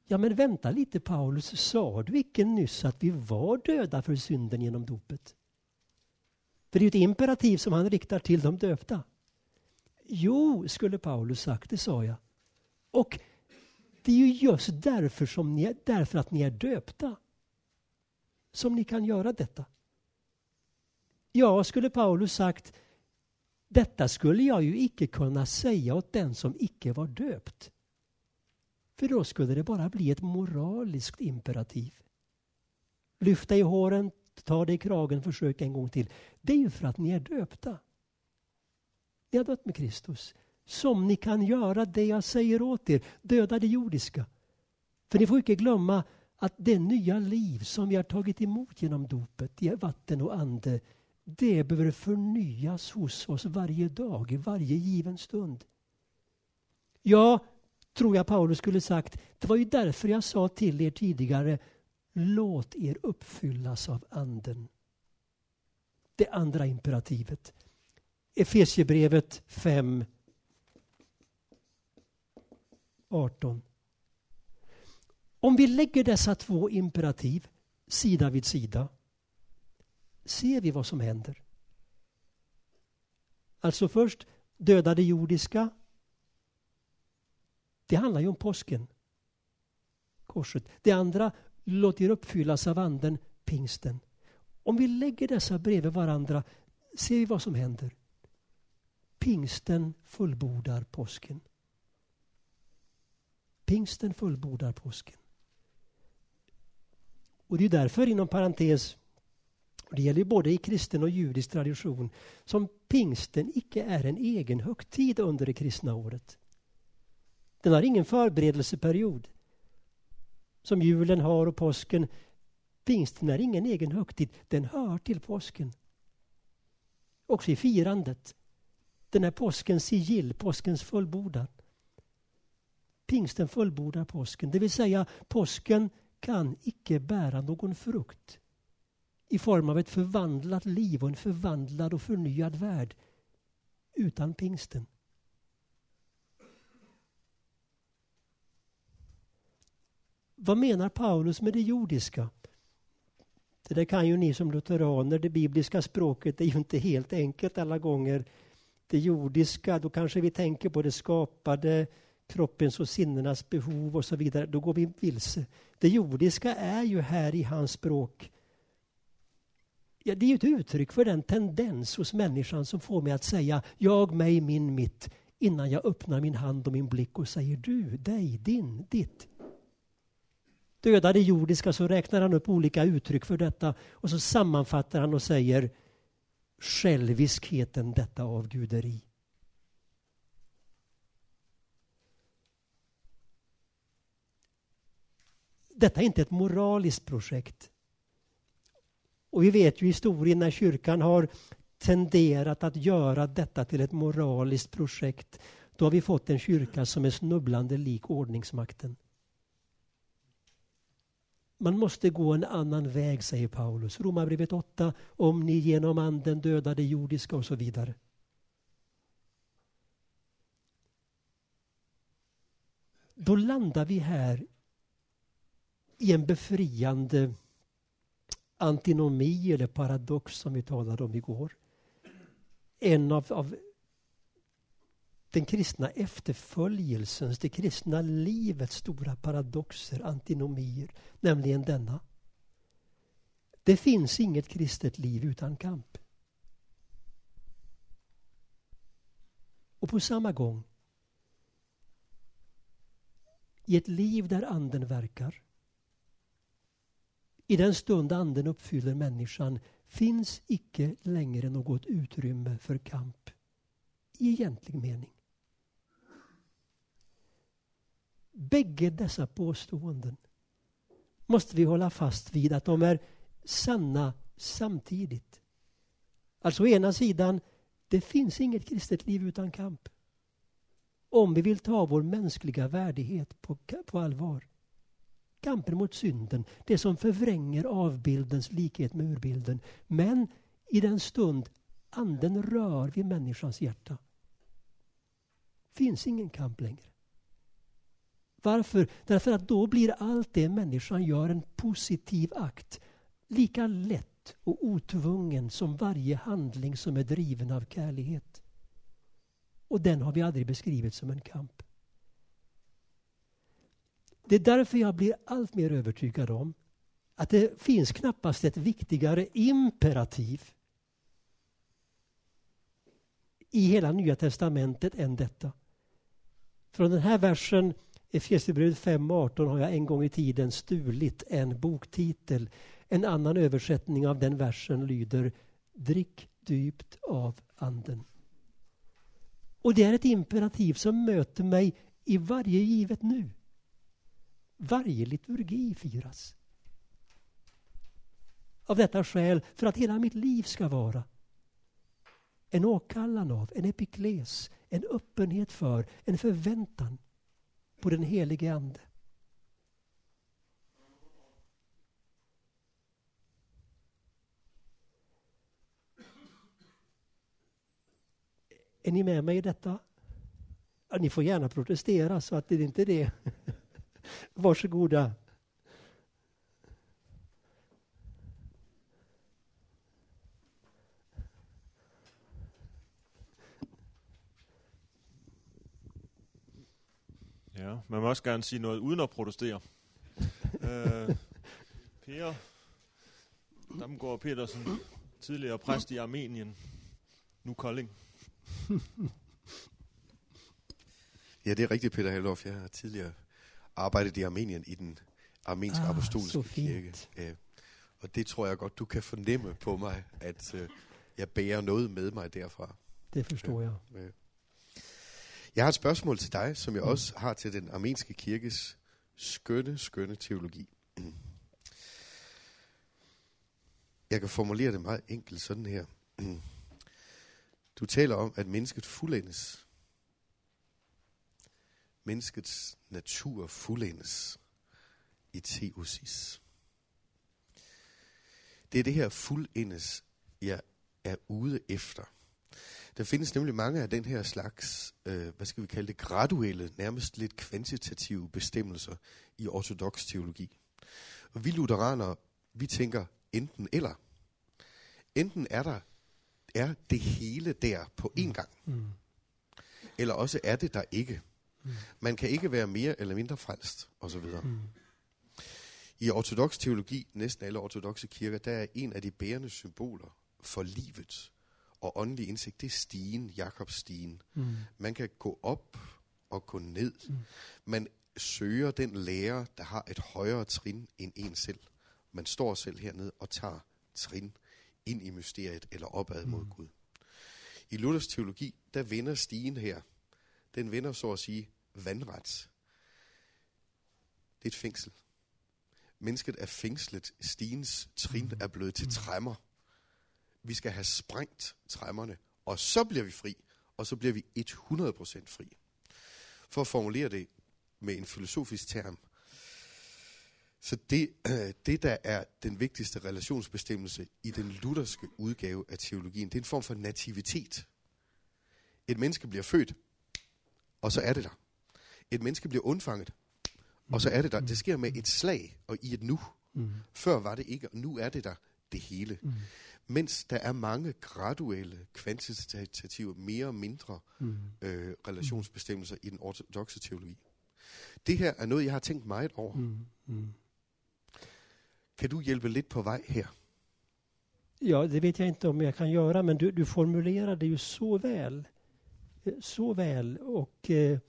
Ja men vänta lite Paulus, sa du icke nyss att vi var döda för synden genom dopet? För det är ju ett imperativ som han riktar till de döpta. Jo, skulle Paulus sagt, det sa jag. Och det är ju just därför, som ni, därför att ni är döpta som ni kan göra detta. Ja, skulle Paulus sagt, detta skulle jag ju icke kunna säga åt den som icke var döpt. För då skulle det bara bli ett moraliskt imperativ. Lyfta i håren, ta dig i kragen, försök en gång till. Det är ju för att ni är döpta. Ni har dött med Kristus. Som ni kan göra det jag säger åt er, döda det jordiska. För ni får inte glömma att det nya liv som vi har tagit emot genom dopet i vatten och ande, det behöver förnyas hos oss varje dag, i varje given stund. Ja, tror jag Paulus skulle sagt, det var ju därför jag sa till er tidigare, låt er uppfyllas av anden. Det andra imperativet. Efesiebrevet 5, 18. Om vi lägger dessa två imperativ sida vid sida ser vi vad som händer. Alltså först döda det jordiska. Det handlar ju om påsken. Korset. Det andra, låter uppfyllas av anden, pingsten. Om vi lägger dessa bredvid varandra ser vi vad som händer. Pingsten fullbordar påsken. Pingsten fullbordar påsken. Och det är därför inom parentes, det gäller både i kristen och judisk tradition, som pingsten icke är en egen högtid under det kristna året. Den har ingen förberedelseperiod som julen har och påsken. Pingsten är ingen egen högtid, den hör till påsken. Också i firandet. Den är påskens sigill, påskens fullbordan. Pingsten fullbordar påsken, det vill säga påsken kan icke bära någon frukt i form av ett förvandlat liv och en förvandlad och förnyad värld utan pingsten. Vad menar Paulus med det jordiska? Det där kan ju ni som lutheraner, det bibliska språket är ju inte helt enkelt alla gånger. Det jordiska, då kanske vi tänker på det skapade, kroppens och sinnenas behov och så vidare, då går vi vilse. Det jordiska är ju här i hans språk Ja, det är ett uttryck för den tendens hos människan som får mig att säga jag, mig, min, mitt innan jag öppnar min hand och min blick och säger du, dig, din, ditt. Döda det jordiska så räknar han upp olika uttryck för detta och så sammanfattar han och säger själviskheten detta avguderi. Detta är inte ett moraliskt projekt. Och vi vet ju historien när kyrkan har tenderat att göra detta till ett moraliskt projekt. Då har vi fått en kyrka som är snubblande lik ordningsmakten. Man måste gå en annan väg, säger Paulus. Romarbrevet 8, om ni genom anden dödade jordiska och så vidare. Då landar vi här i en befriande antinomi eller paradox som vi talade om igår. En av, av den kristna efterföljelsens, det kristna livets stora paradoxer, antinomier, nämligen denna. Det finns inget kristet liv utan kamp. Och på samma gång, i ett liv där anden verkar, i den stund anden uppfyller människan finns icke längre något utrymme för kamp i egentlig mening. Bägge dessa påståenden måste vi hålla fast vid att de är sanna samtidigt. Alltså å ena sidan, det finns inget kristet liv utan kamp. Om vi vill ta vår mänskliga värdighet på, på allvar. Kampen mot synden, det som förvränger avbildens likhet med urbilden. Men i den stund anden rör vid människans hjärta finns ingen kamp längre. Varför? Därför att då blir allt det människan gör en positiv akt. Lika lätt och otvungen som varje handling som är driven av kärlighet. Och den har vi aldrig beskrivit som en kamp. Det är därför jag blir allt mer övertygad om att det finns knappast ett viktigare imperativ i hela Nya Testamentet än detta. Från den här versen Efesierbrevet 5.18 har jag en gång i tiden stulit en boktitel. En annan översättning av den versen lyder Drick dypt av anden. Och det är ett imperativ som möter mig i varje givet nu. Varje liturgi firas. Av detta skäl, för att hela mitt liv ska vara en åkallan av, en epikles, en öppenhet för, en förväntan på den helige Ande. Är ni med mig i detta? Ja, ni får gärna protestera så att det inte det. (laughs) Varsågoda. Ja, man må også gerne sige noget uden at protestere. (laughs) øh, per Damgaard Petersen, tidligere præst i Armenien, nu Kolding. Ja, det er rigtigt, Peter Hallof. Jeg har tidligere arbejdet i Armenien i den armenske Ah, apostolske kirke. Ja. Og det tror jeg godt, du kan fornemme på mig, at øh, jeg bærer noget med mig derfra. Det förstår jag. Ja. Jeg har et spørgsmål til dig, som jeg også har til den armenske kirkes skønne, skønne teologi. Jeg kan formulere det meget enkelt sådan her. Du taler om, at mennesket fuldendes. Menneskets natur fuldendes i teosis. Det er det her fuldendes, jeg er ude efter. Der findes nemlig mange af den her slags, øh, hvad skal vi kalde det, graduelle, nærmest lidt kvantitative bestemmelser i ortodox teologi. Og vi lutheranere, vi tænker enten eller. Enten er der er det hele der på én gang, Mm. eller også er det der ikke. Man kan ikke være mere eller mindre frelst, osv. Mm. I ortodox teologi, næsten alle ortodoxe kirker, der er en af de bærende symboler for livet og åndelig indsigt, det er stigen, Jakobs stigen. Mm. Man kan gå op og gå ned. Mm. Man søger den lærer, der har et højere trin end en selv. Man står selv hernede og tager trin ind i mysteriet eller opad mod Mm. Gud. I Luthers teologi, der vender stigen her. Den vender så at sige vandret. Det er et fængsel. Mennesket er fængslet. Stigens trin er blevet til træmmer. Vi skal have sprængt træmmerne, og så bliver vi fri. Og så bliver vi 100% fri. For at formulere det med en filosofisk term, så det, det, der er den vigtigste relationsbestemmelse i den lutherske udgave af teologien, det er en form for nativitet. Et menneske bliver født, og så er det der. Et menneske bliver undfanget, og så er det der. Det sker med et slag og i et nu. Mm. Før var det ikke, og nu er det der det hele. Mm. Mens der er mange graduelle, kvantitative, mere og mindre Mm. øh, relationsbestemmelser i den ortodoxe teologi. Det her er noget, jeg har tænkt meget over. Mm. Mm. Kan du hjælpe lidt på vej her? Ja, det vet jag inte om jag kan göra, men du, du formulerar det ju så väl. Så väl och eh,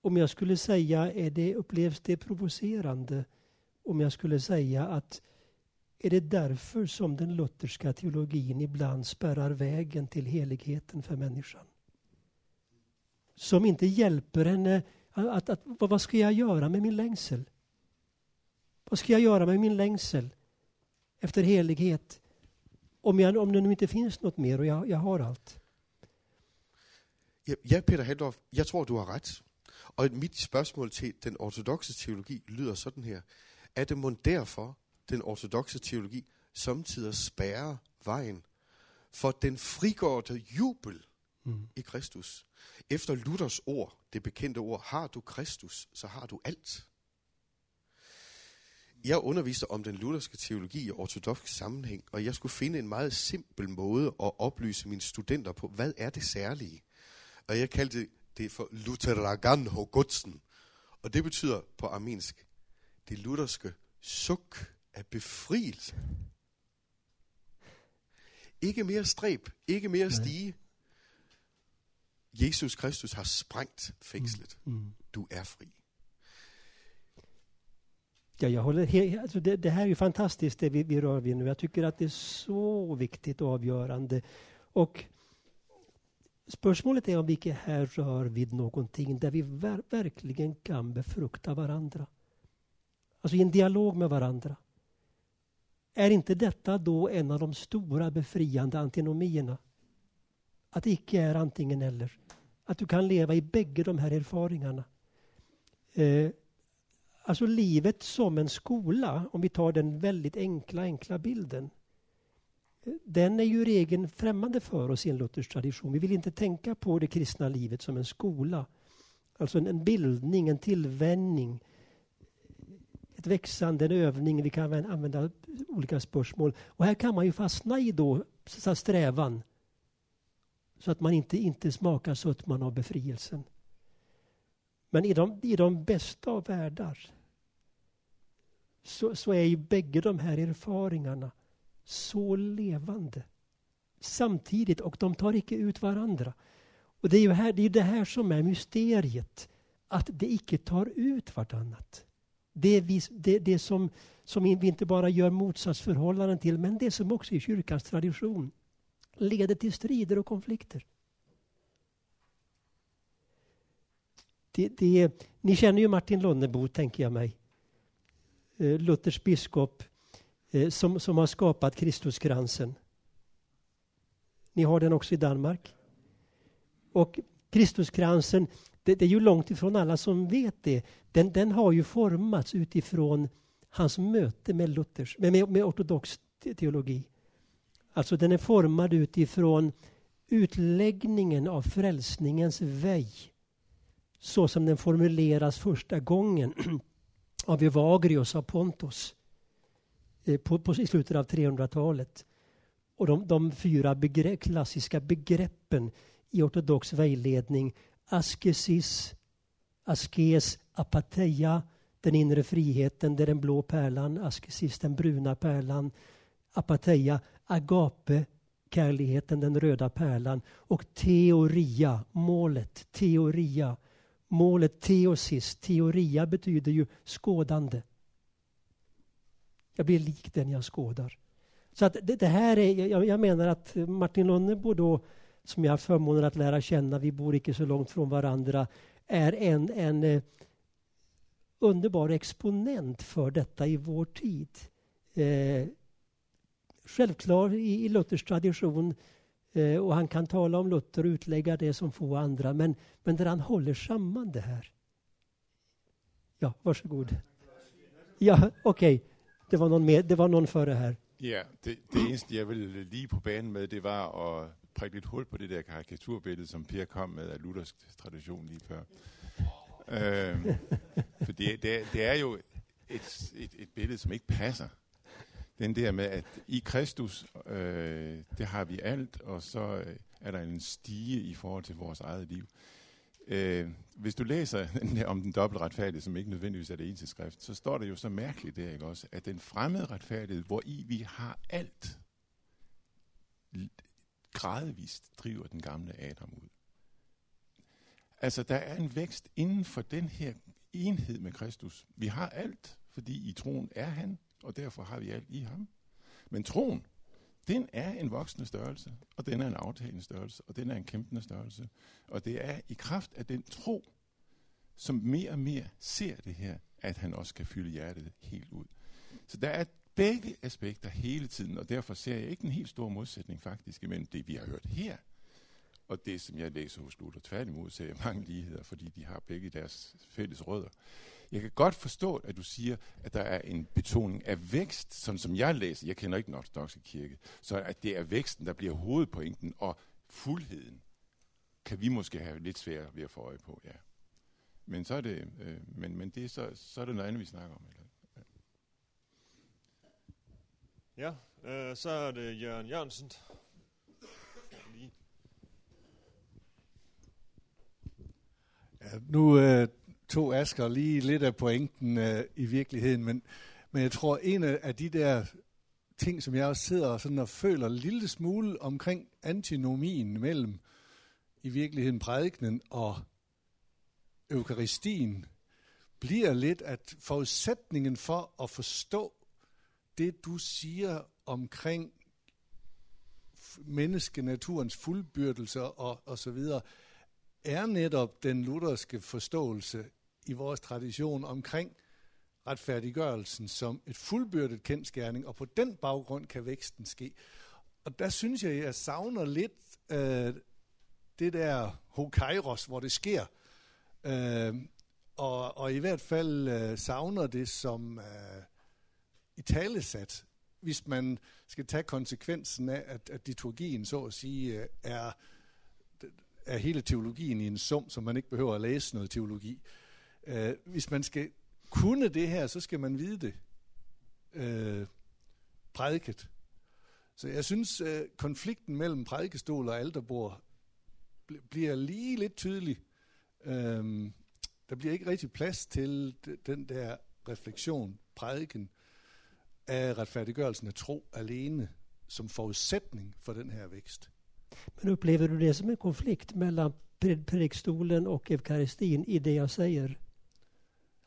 om jag skulle säga, är det, upplevs det provocerande om jag skulle säga att är det därför som den lutherska teologin ibland spärrar vägen till heligheten för människan? Som inte hjälper henne att, att, vad vad ska jag göra med min längsel? Vad ska jag göra med min längsel efter helighet? Om, jag, om det nu inte finns något mer och jag, jag har allt. Ja, Peter Haldorf, jag tror, du har rätt. Og mit spørgsmål til den ortodoxe teologi lyder sådan her. Er det mon derfor, den ortodoxe teologi samtidig spærrer vejen for den frigårte jubel Mm. i Kristus. Efter Luthers ord, det bekendte ord, har du Kristus, så har du alt. Jeg underviste om den lutherske teologi i ortodox sammenhæng, og jeg skulle finde en meget simpel måde at oplyse mine studenter på, hvad er det særlige? Og jeg kaldte det for Lutheragan Hogutsen, og det betyder på armensk, det lutherske suk af befrielse. Ikke mere stræb, ikke mere stige. Jesus Kristus har sprængt fængslet. Mm. Du är fri. Ja, jag håller helt, alltså det, det här är ju fantastiskt det vi, vi rör vid nu. Jag tycker att det är så viktigt och avgörande. Och spörsmålet är om vi inte här rör vid någonting där vi ver, verkligen kan befrukta varandra. Alltså i en dialog med varandra. Är inte detta då en av de stora befriande antinomierna? Att det icke är antingen eller. Att du kan leva i bägge de här erfaringarna. Eh, Alltså livet som en skola, om vi tar den väldigt enkla, enkla bilden. Den är ju i regel främmande för oss i en luthersk tradition. Vi vill inte tänka på det kristna livet som en skola. Alltså en, en bildning, en tillvänjning. Ett växande, en övning. Vi kan använda olika spörsmål. Och här kan man ju fastna i då så att strävan. Så att man inte, inte smakar sötman av befrielsen. Men i de, i de bästa av världar så, så är ju bägge de här erfaringarna så levande samtidigt och de tar icke ut varandra. Och det är ju här, det, är det här som är mysteriet, att det icke tar ut vartannat. Det är vi, det, det som, som vi inte bara gör motsatsförhållanden till, men det som också i kyrkans tradition leder till strider och konflikter. Det, det, ni känner ju Martin Lonnebo, tänker jag mig. Eh, Luthers biskop eh, som, som har skapat Kristuskransen. Ni har den också i Danmark. Och Kristuskransen, det, det, är ju långt ifrån alla som vet det. Den, den har ju formats utifrån hans möte med, Luthers, med, med ortodox teologi. Alltså den är formad utifrån utläggningen av frälsningens väg så som den formuleras första gången (clears throat) av Evagrius av Pontus Eh, på, på, i slutet av 300-talet. Och de, de fyra begre, klassiska begreppen i ortodox vägledning askesis, askes, apatheia, den inre friheten, det är den blå pärlan, askesis, den bruna pärlan, apatheia, agape, kärligheten, den röda pärlan och teoria, målet, teoria, Målet teosis, teoria betyder ju skådande. Jag blir lik den jag skådar. Så att det, det här är, jag, jag, menar att Martin Lönnebo då, som jag har förmånen att lära känna, vi bor inte så långt från varandra, är en, en eh, underbar exponent för detta i vår tid. Eh, självklar i, i Luthers tradition Eh, och han kan tala om Luther och utlägga det som få andra, men, men där han håller samman det här. Ja, varsågod. Ja, okej. Okay. Det var någon med, det var någon före här. Ja, det, det eneste jeg ville lige på banen med, det var at prikke lidt hul på det der karikaturbillede, som Per kom med af luthersk tradition lige før. øhm, for det, det, det er jo et, et, et billede, som ikke passer den der med, at i Kristus, øh, det har vi alt, og så är er der en stige i forhold til vores eget liv. Øh, hvis du læser (laughs) den der om den dobbeltretfærdige, som ikke nødvendigvis er det eneste skrift, så står det jo så mærkeligt der, ikke også, at den fremmede retfærdighed, hvor i vi har alt, gradvist driver den gamle Adam ud. Altså, der er en vækst inden for den her enhed med Kristus. Vi har alt, fordi i troen er han, og derfor har vi alt i ham. Men troen, den er en voksende størrelse, og den er en aftagende størrelse, og den er en kæmpende størrelse. Og det er i kraft af den tro, som mere og mere ser det her, at han også kan fylde hjertet helt ud. Så der er begge aspekter hele tiden, og derfor ser jeg ikke en helt stor modsætning faktisk imellem det, vi har hørt her, og det, som jeg læser hos Luther. Tværtimod ser jeg mange ligheder, fordi de har begge deres fælles rødder. Jeg kan godt forstå, at du siger, at der er en betoning af vækst, sådan som jeg læser. Jeg kender ikke den ortodoxe kirke. Så at det er væksten, der bliver hovedpointen, og fuldheden kan vi måske have lidt svært ved at få øje på, ja. Men så er det, øh, men, men det er så, så er det noget andet, vi snakker om. Eller? Ja, øh, så er det Jørgen Jørgensen. Lige. Ja, nu øh, tog Asker lige lidt af pointen øh, i virkeligheden, men, men jeg tror, en af de der ting, som jeg også sidder og, sådan og føler en lille smule omkring antinomien mellem i virkeligheden prædikenen og eukaristien, bliver lidt, at forudsætningen for at forstå det, du siger omkring menneskenaturens fuldbyrdelse og, og så videre, er netop den lutherske forståelse i vores tradition omkring retfærdiggørelsen som et fuldbyrdet kendskærning, og på den baggrund kan væksten ske. Og der synes jeg, jeg savner lidt øh, det der hokairos, hvor det sker. Øh, og, og i hvert fald øh, savner det som øh, i talesat, hvis man skal tage konsekvensen af, at, at liturgien så at sige øh, er, er hele teologien i en sum, som man ikke behøver at læse noget teologi. Øh, Øh, hvis man skal kunne det her, så skal man vide det øh, prædiket. Så jeg synes, øh, konflikten mellem prædikestol og alterbord bl- bliver lige lidt tydelig. Øh, der bliver ikke rigtig plads til den der refleksion, prædiken, af retfærdiggørelsen af tro alene som forudsætning for den her vækst. Men upplever du det som en konflikt mellan predikstolen och eukaristin i det jag säger?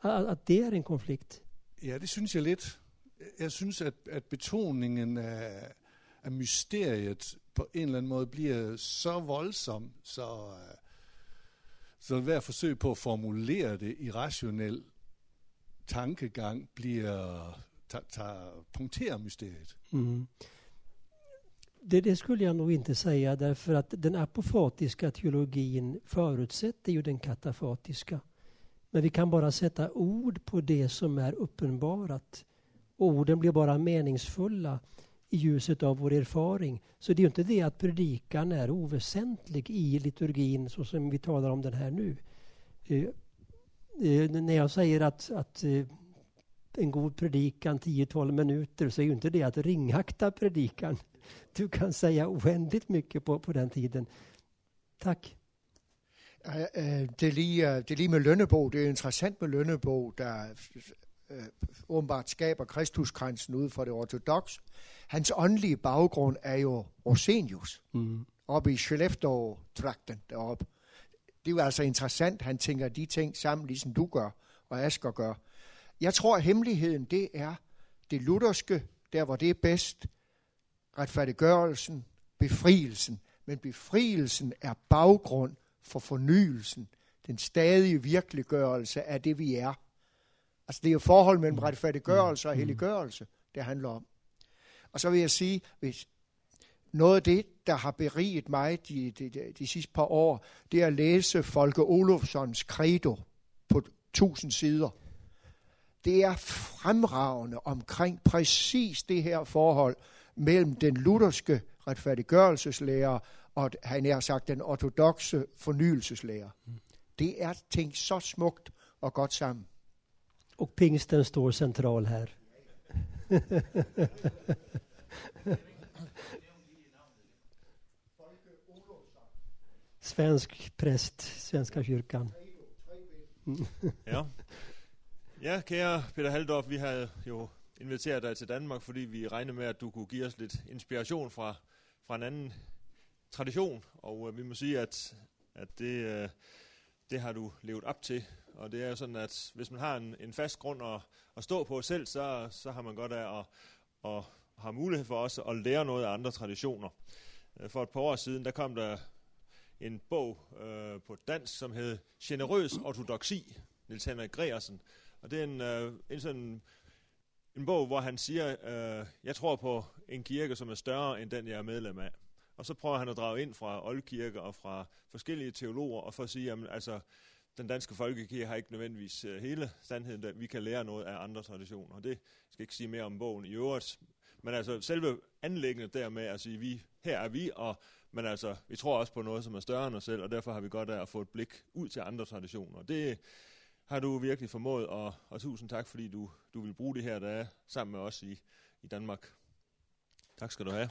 Att det är en konflikt? Ja, det synes jeg lidt. Jeg synes, at, at betoningen af, af mysteriet på en eller anden måde bliver så voldsom, så, så hver forsøg på at formulere det i rationel tankegang bliver tager, tager, punkterar mysteriet. Mm. Det, det, skulle jag nog inte säga därför att den apofatiska teologin förutsätter ju den katafatiska. Men vi kan bara sätta ord på det som är uppenbarat. Orden blir bara meningsfulla i ljuset av vår erfaring. Så det är ju inte det att predikan är oväsentlig i liturgin så som vi talar om den här nu. Eh, eh, när jag säger att, att eh, en god predikan 10-12 minuter så är ju inte det att ringakta predikan. Du kan säga oändligt mycket på, på den tiden. Tack. Det er, lige, det er lige med Lønnebog. Det er interessant med Lønnebog, der øh, åbenbart skaber Kristuskransen ud fra det ortodox. Hans åndelige baggrund er jo Orsenius, mm. oppe i Skellefteå-trakten deroppe. Det er jo altså interessant, han tænker de ting sammen, ligesom du gør, og Asger gør. Jeg tror, at hemmeligheden, det er det lutherske, der hvor det er bedst, retfærdiggørelsen, befrielsen. Men befrielsen er baggrund for fornyelsen, den stadige virkeliggørelse af det, vi er. Altså det er jo forhold mellem mm. retfærdiggørelse og mm. helliggørelse, det handler om. Og så vil jeg sige, hvis noget af det, der har beriget mig de, de, de, de sidste par år, det er at læse Folke Olofssons credo på tusind sider det er fremragende omkring præcis det her forhold mellem den lutherske retfærdiggørelseslærer og, han har sagt, den ortodoxe fornyelseslærer. Mm. Det er tænkt så smukt og godt sammen. Og pingsten står central her. Svensk präst, Svenska kyrkan. ja. Ja, kære Peter Haldorf, vi har jo inviteret dig til Danmark, fordi vi regner med, at du kunne give os lidt inspiration fra, fra en anden tradition. Og øh, vi må sige, at, at det, øh, det har du levet op til. Og det er jo sådan, at hvis man har en, en fast grund at, at stå på selv, så, så har man godt af at, at have mulighed for også at lære noget af andre traditioner. Øh, for et par år siden, der kom der en bog øh, på dansk, som hed Generøs Ortodoxi, Niels Henrik Greersen, og det er en, øh, en sådan en bog, hvor han siger, øh, jeg tror på en kirke, som er større end den, jeg er medlem af. Og så prøver han at drage ind fra oldkirke og fra forskellige teologer, og for at sige, at altså, den danske folkekirke har ikke nødvendigvis øh, hele sandheden, at vi kan lære noget af andre traditioner. Og det skal ikke sige mere om bogen i øvrigt. Men altså selve där med at sige, vi, her er vi, og, men altså, vi tror også på noget, som er større end os selv, og derfor har vi godt af at få et blik ud til andre traditioner. Det har du virkelig formået, og, og tusind tak, fordi du, du vil bruge det her dage sammen med os i, i Danmark. Tak skal du have.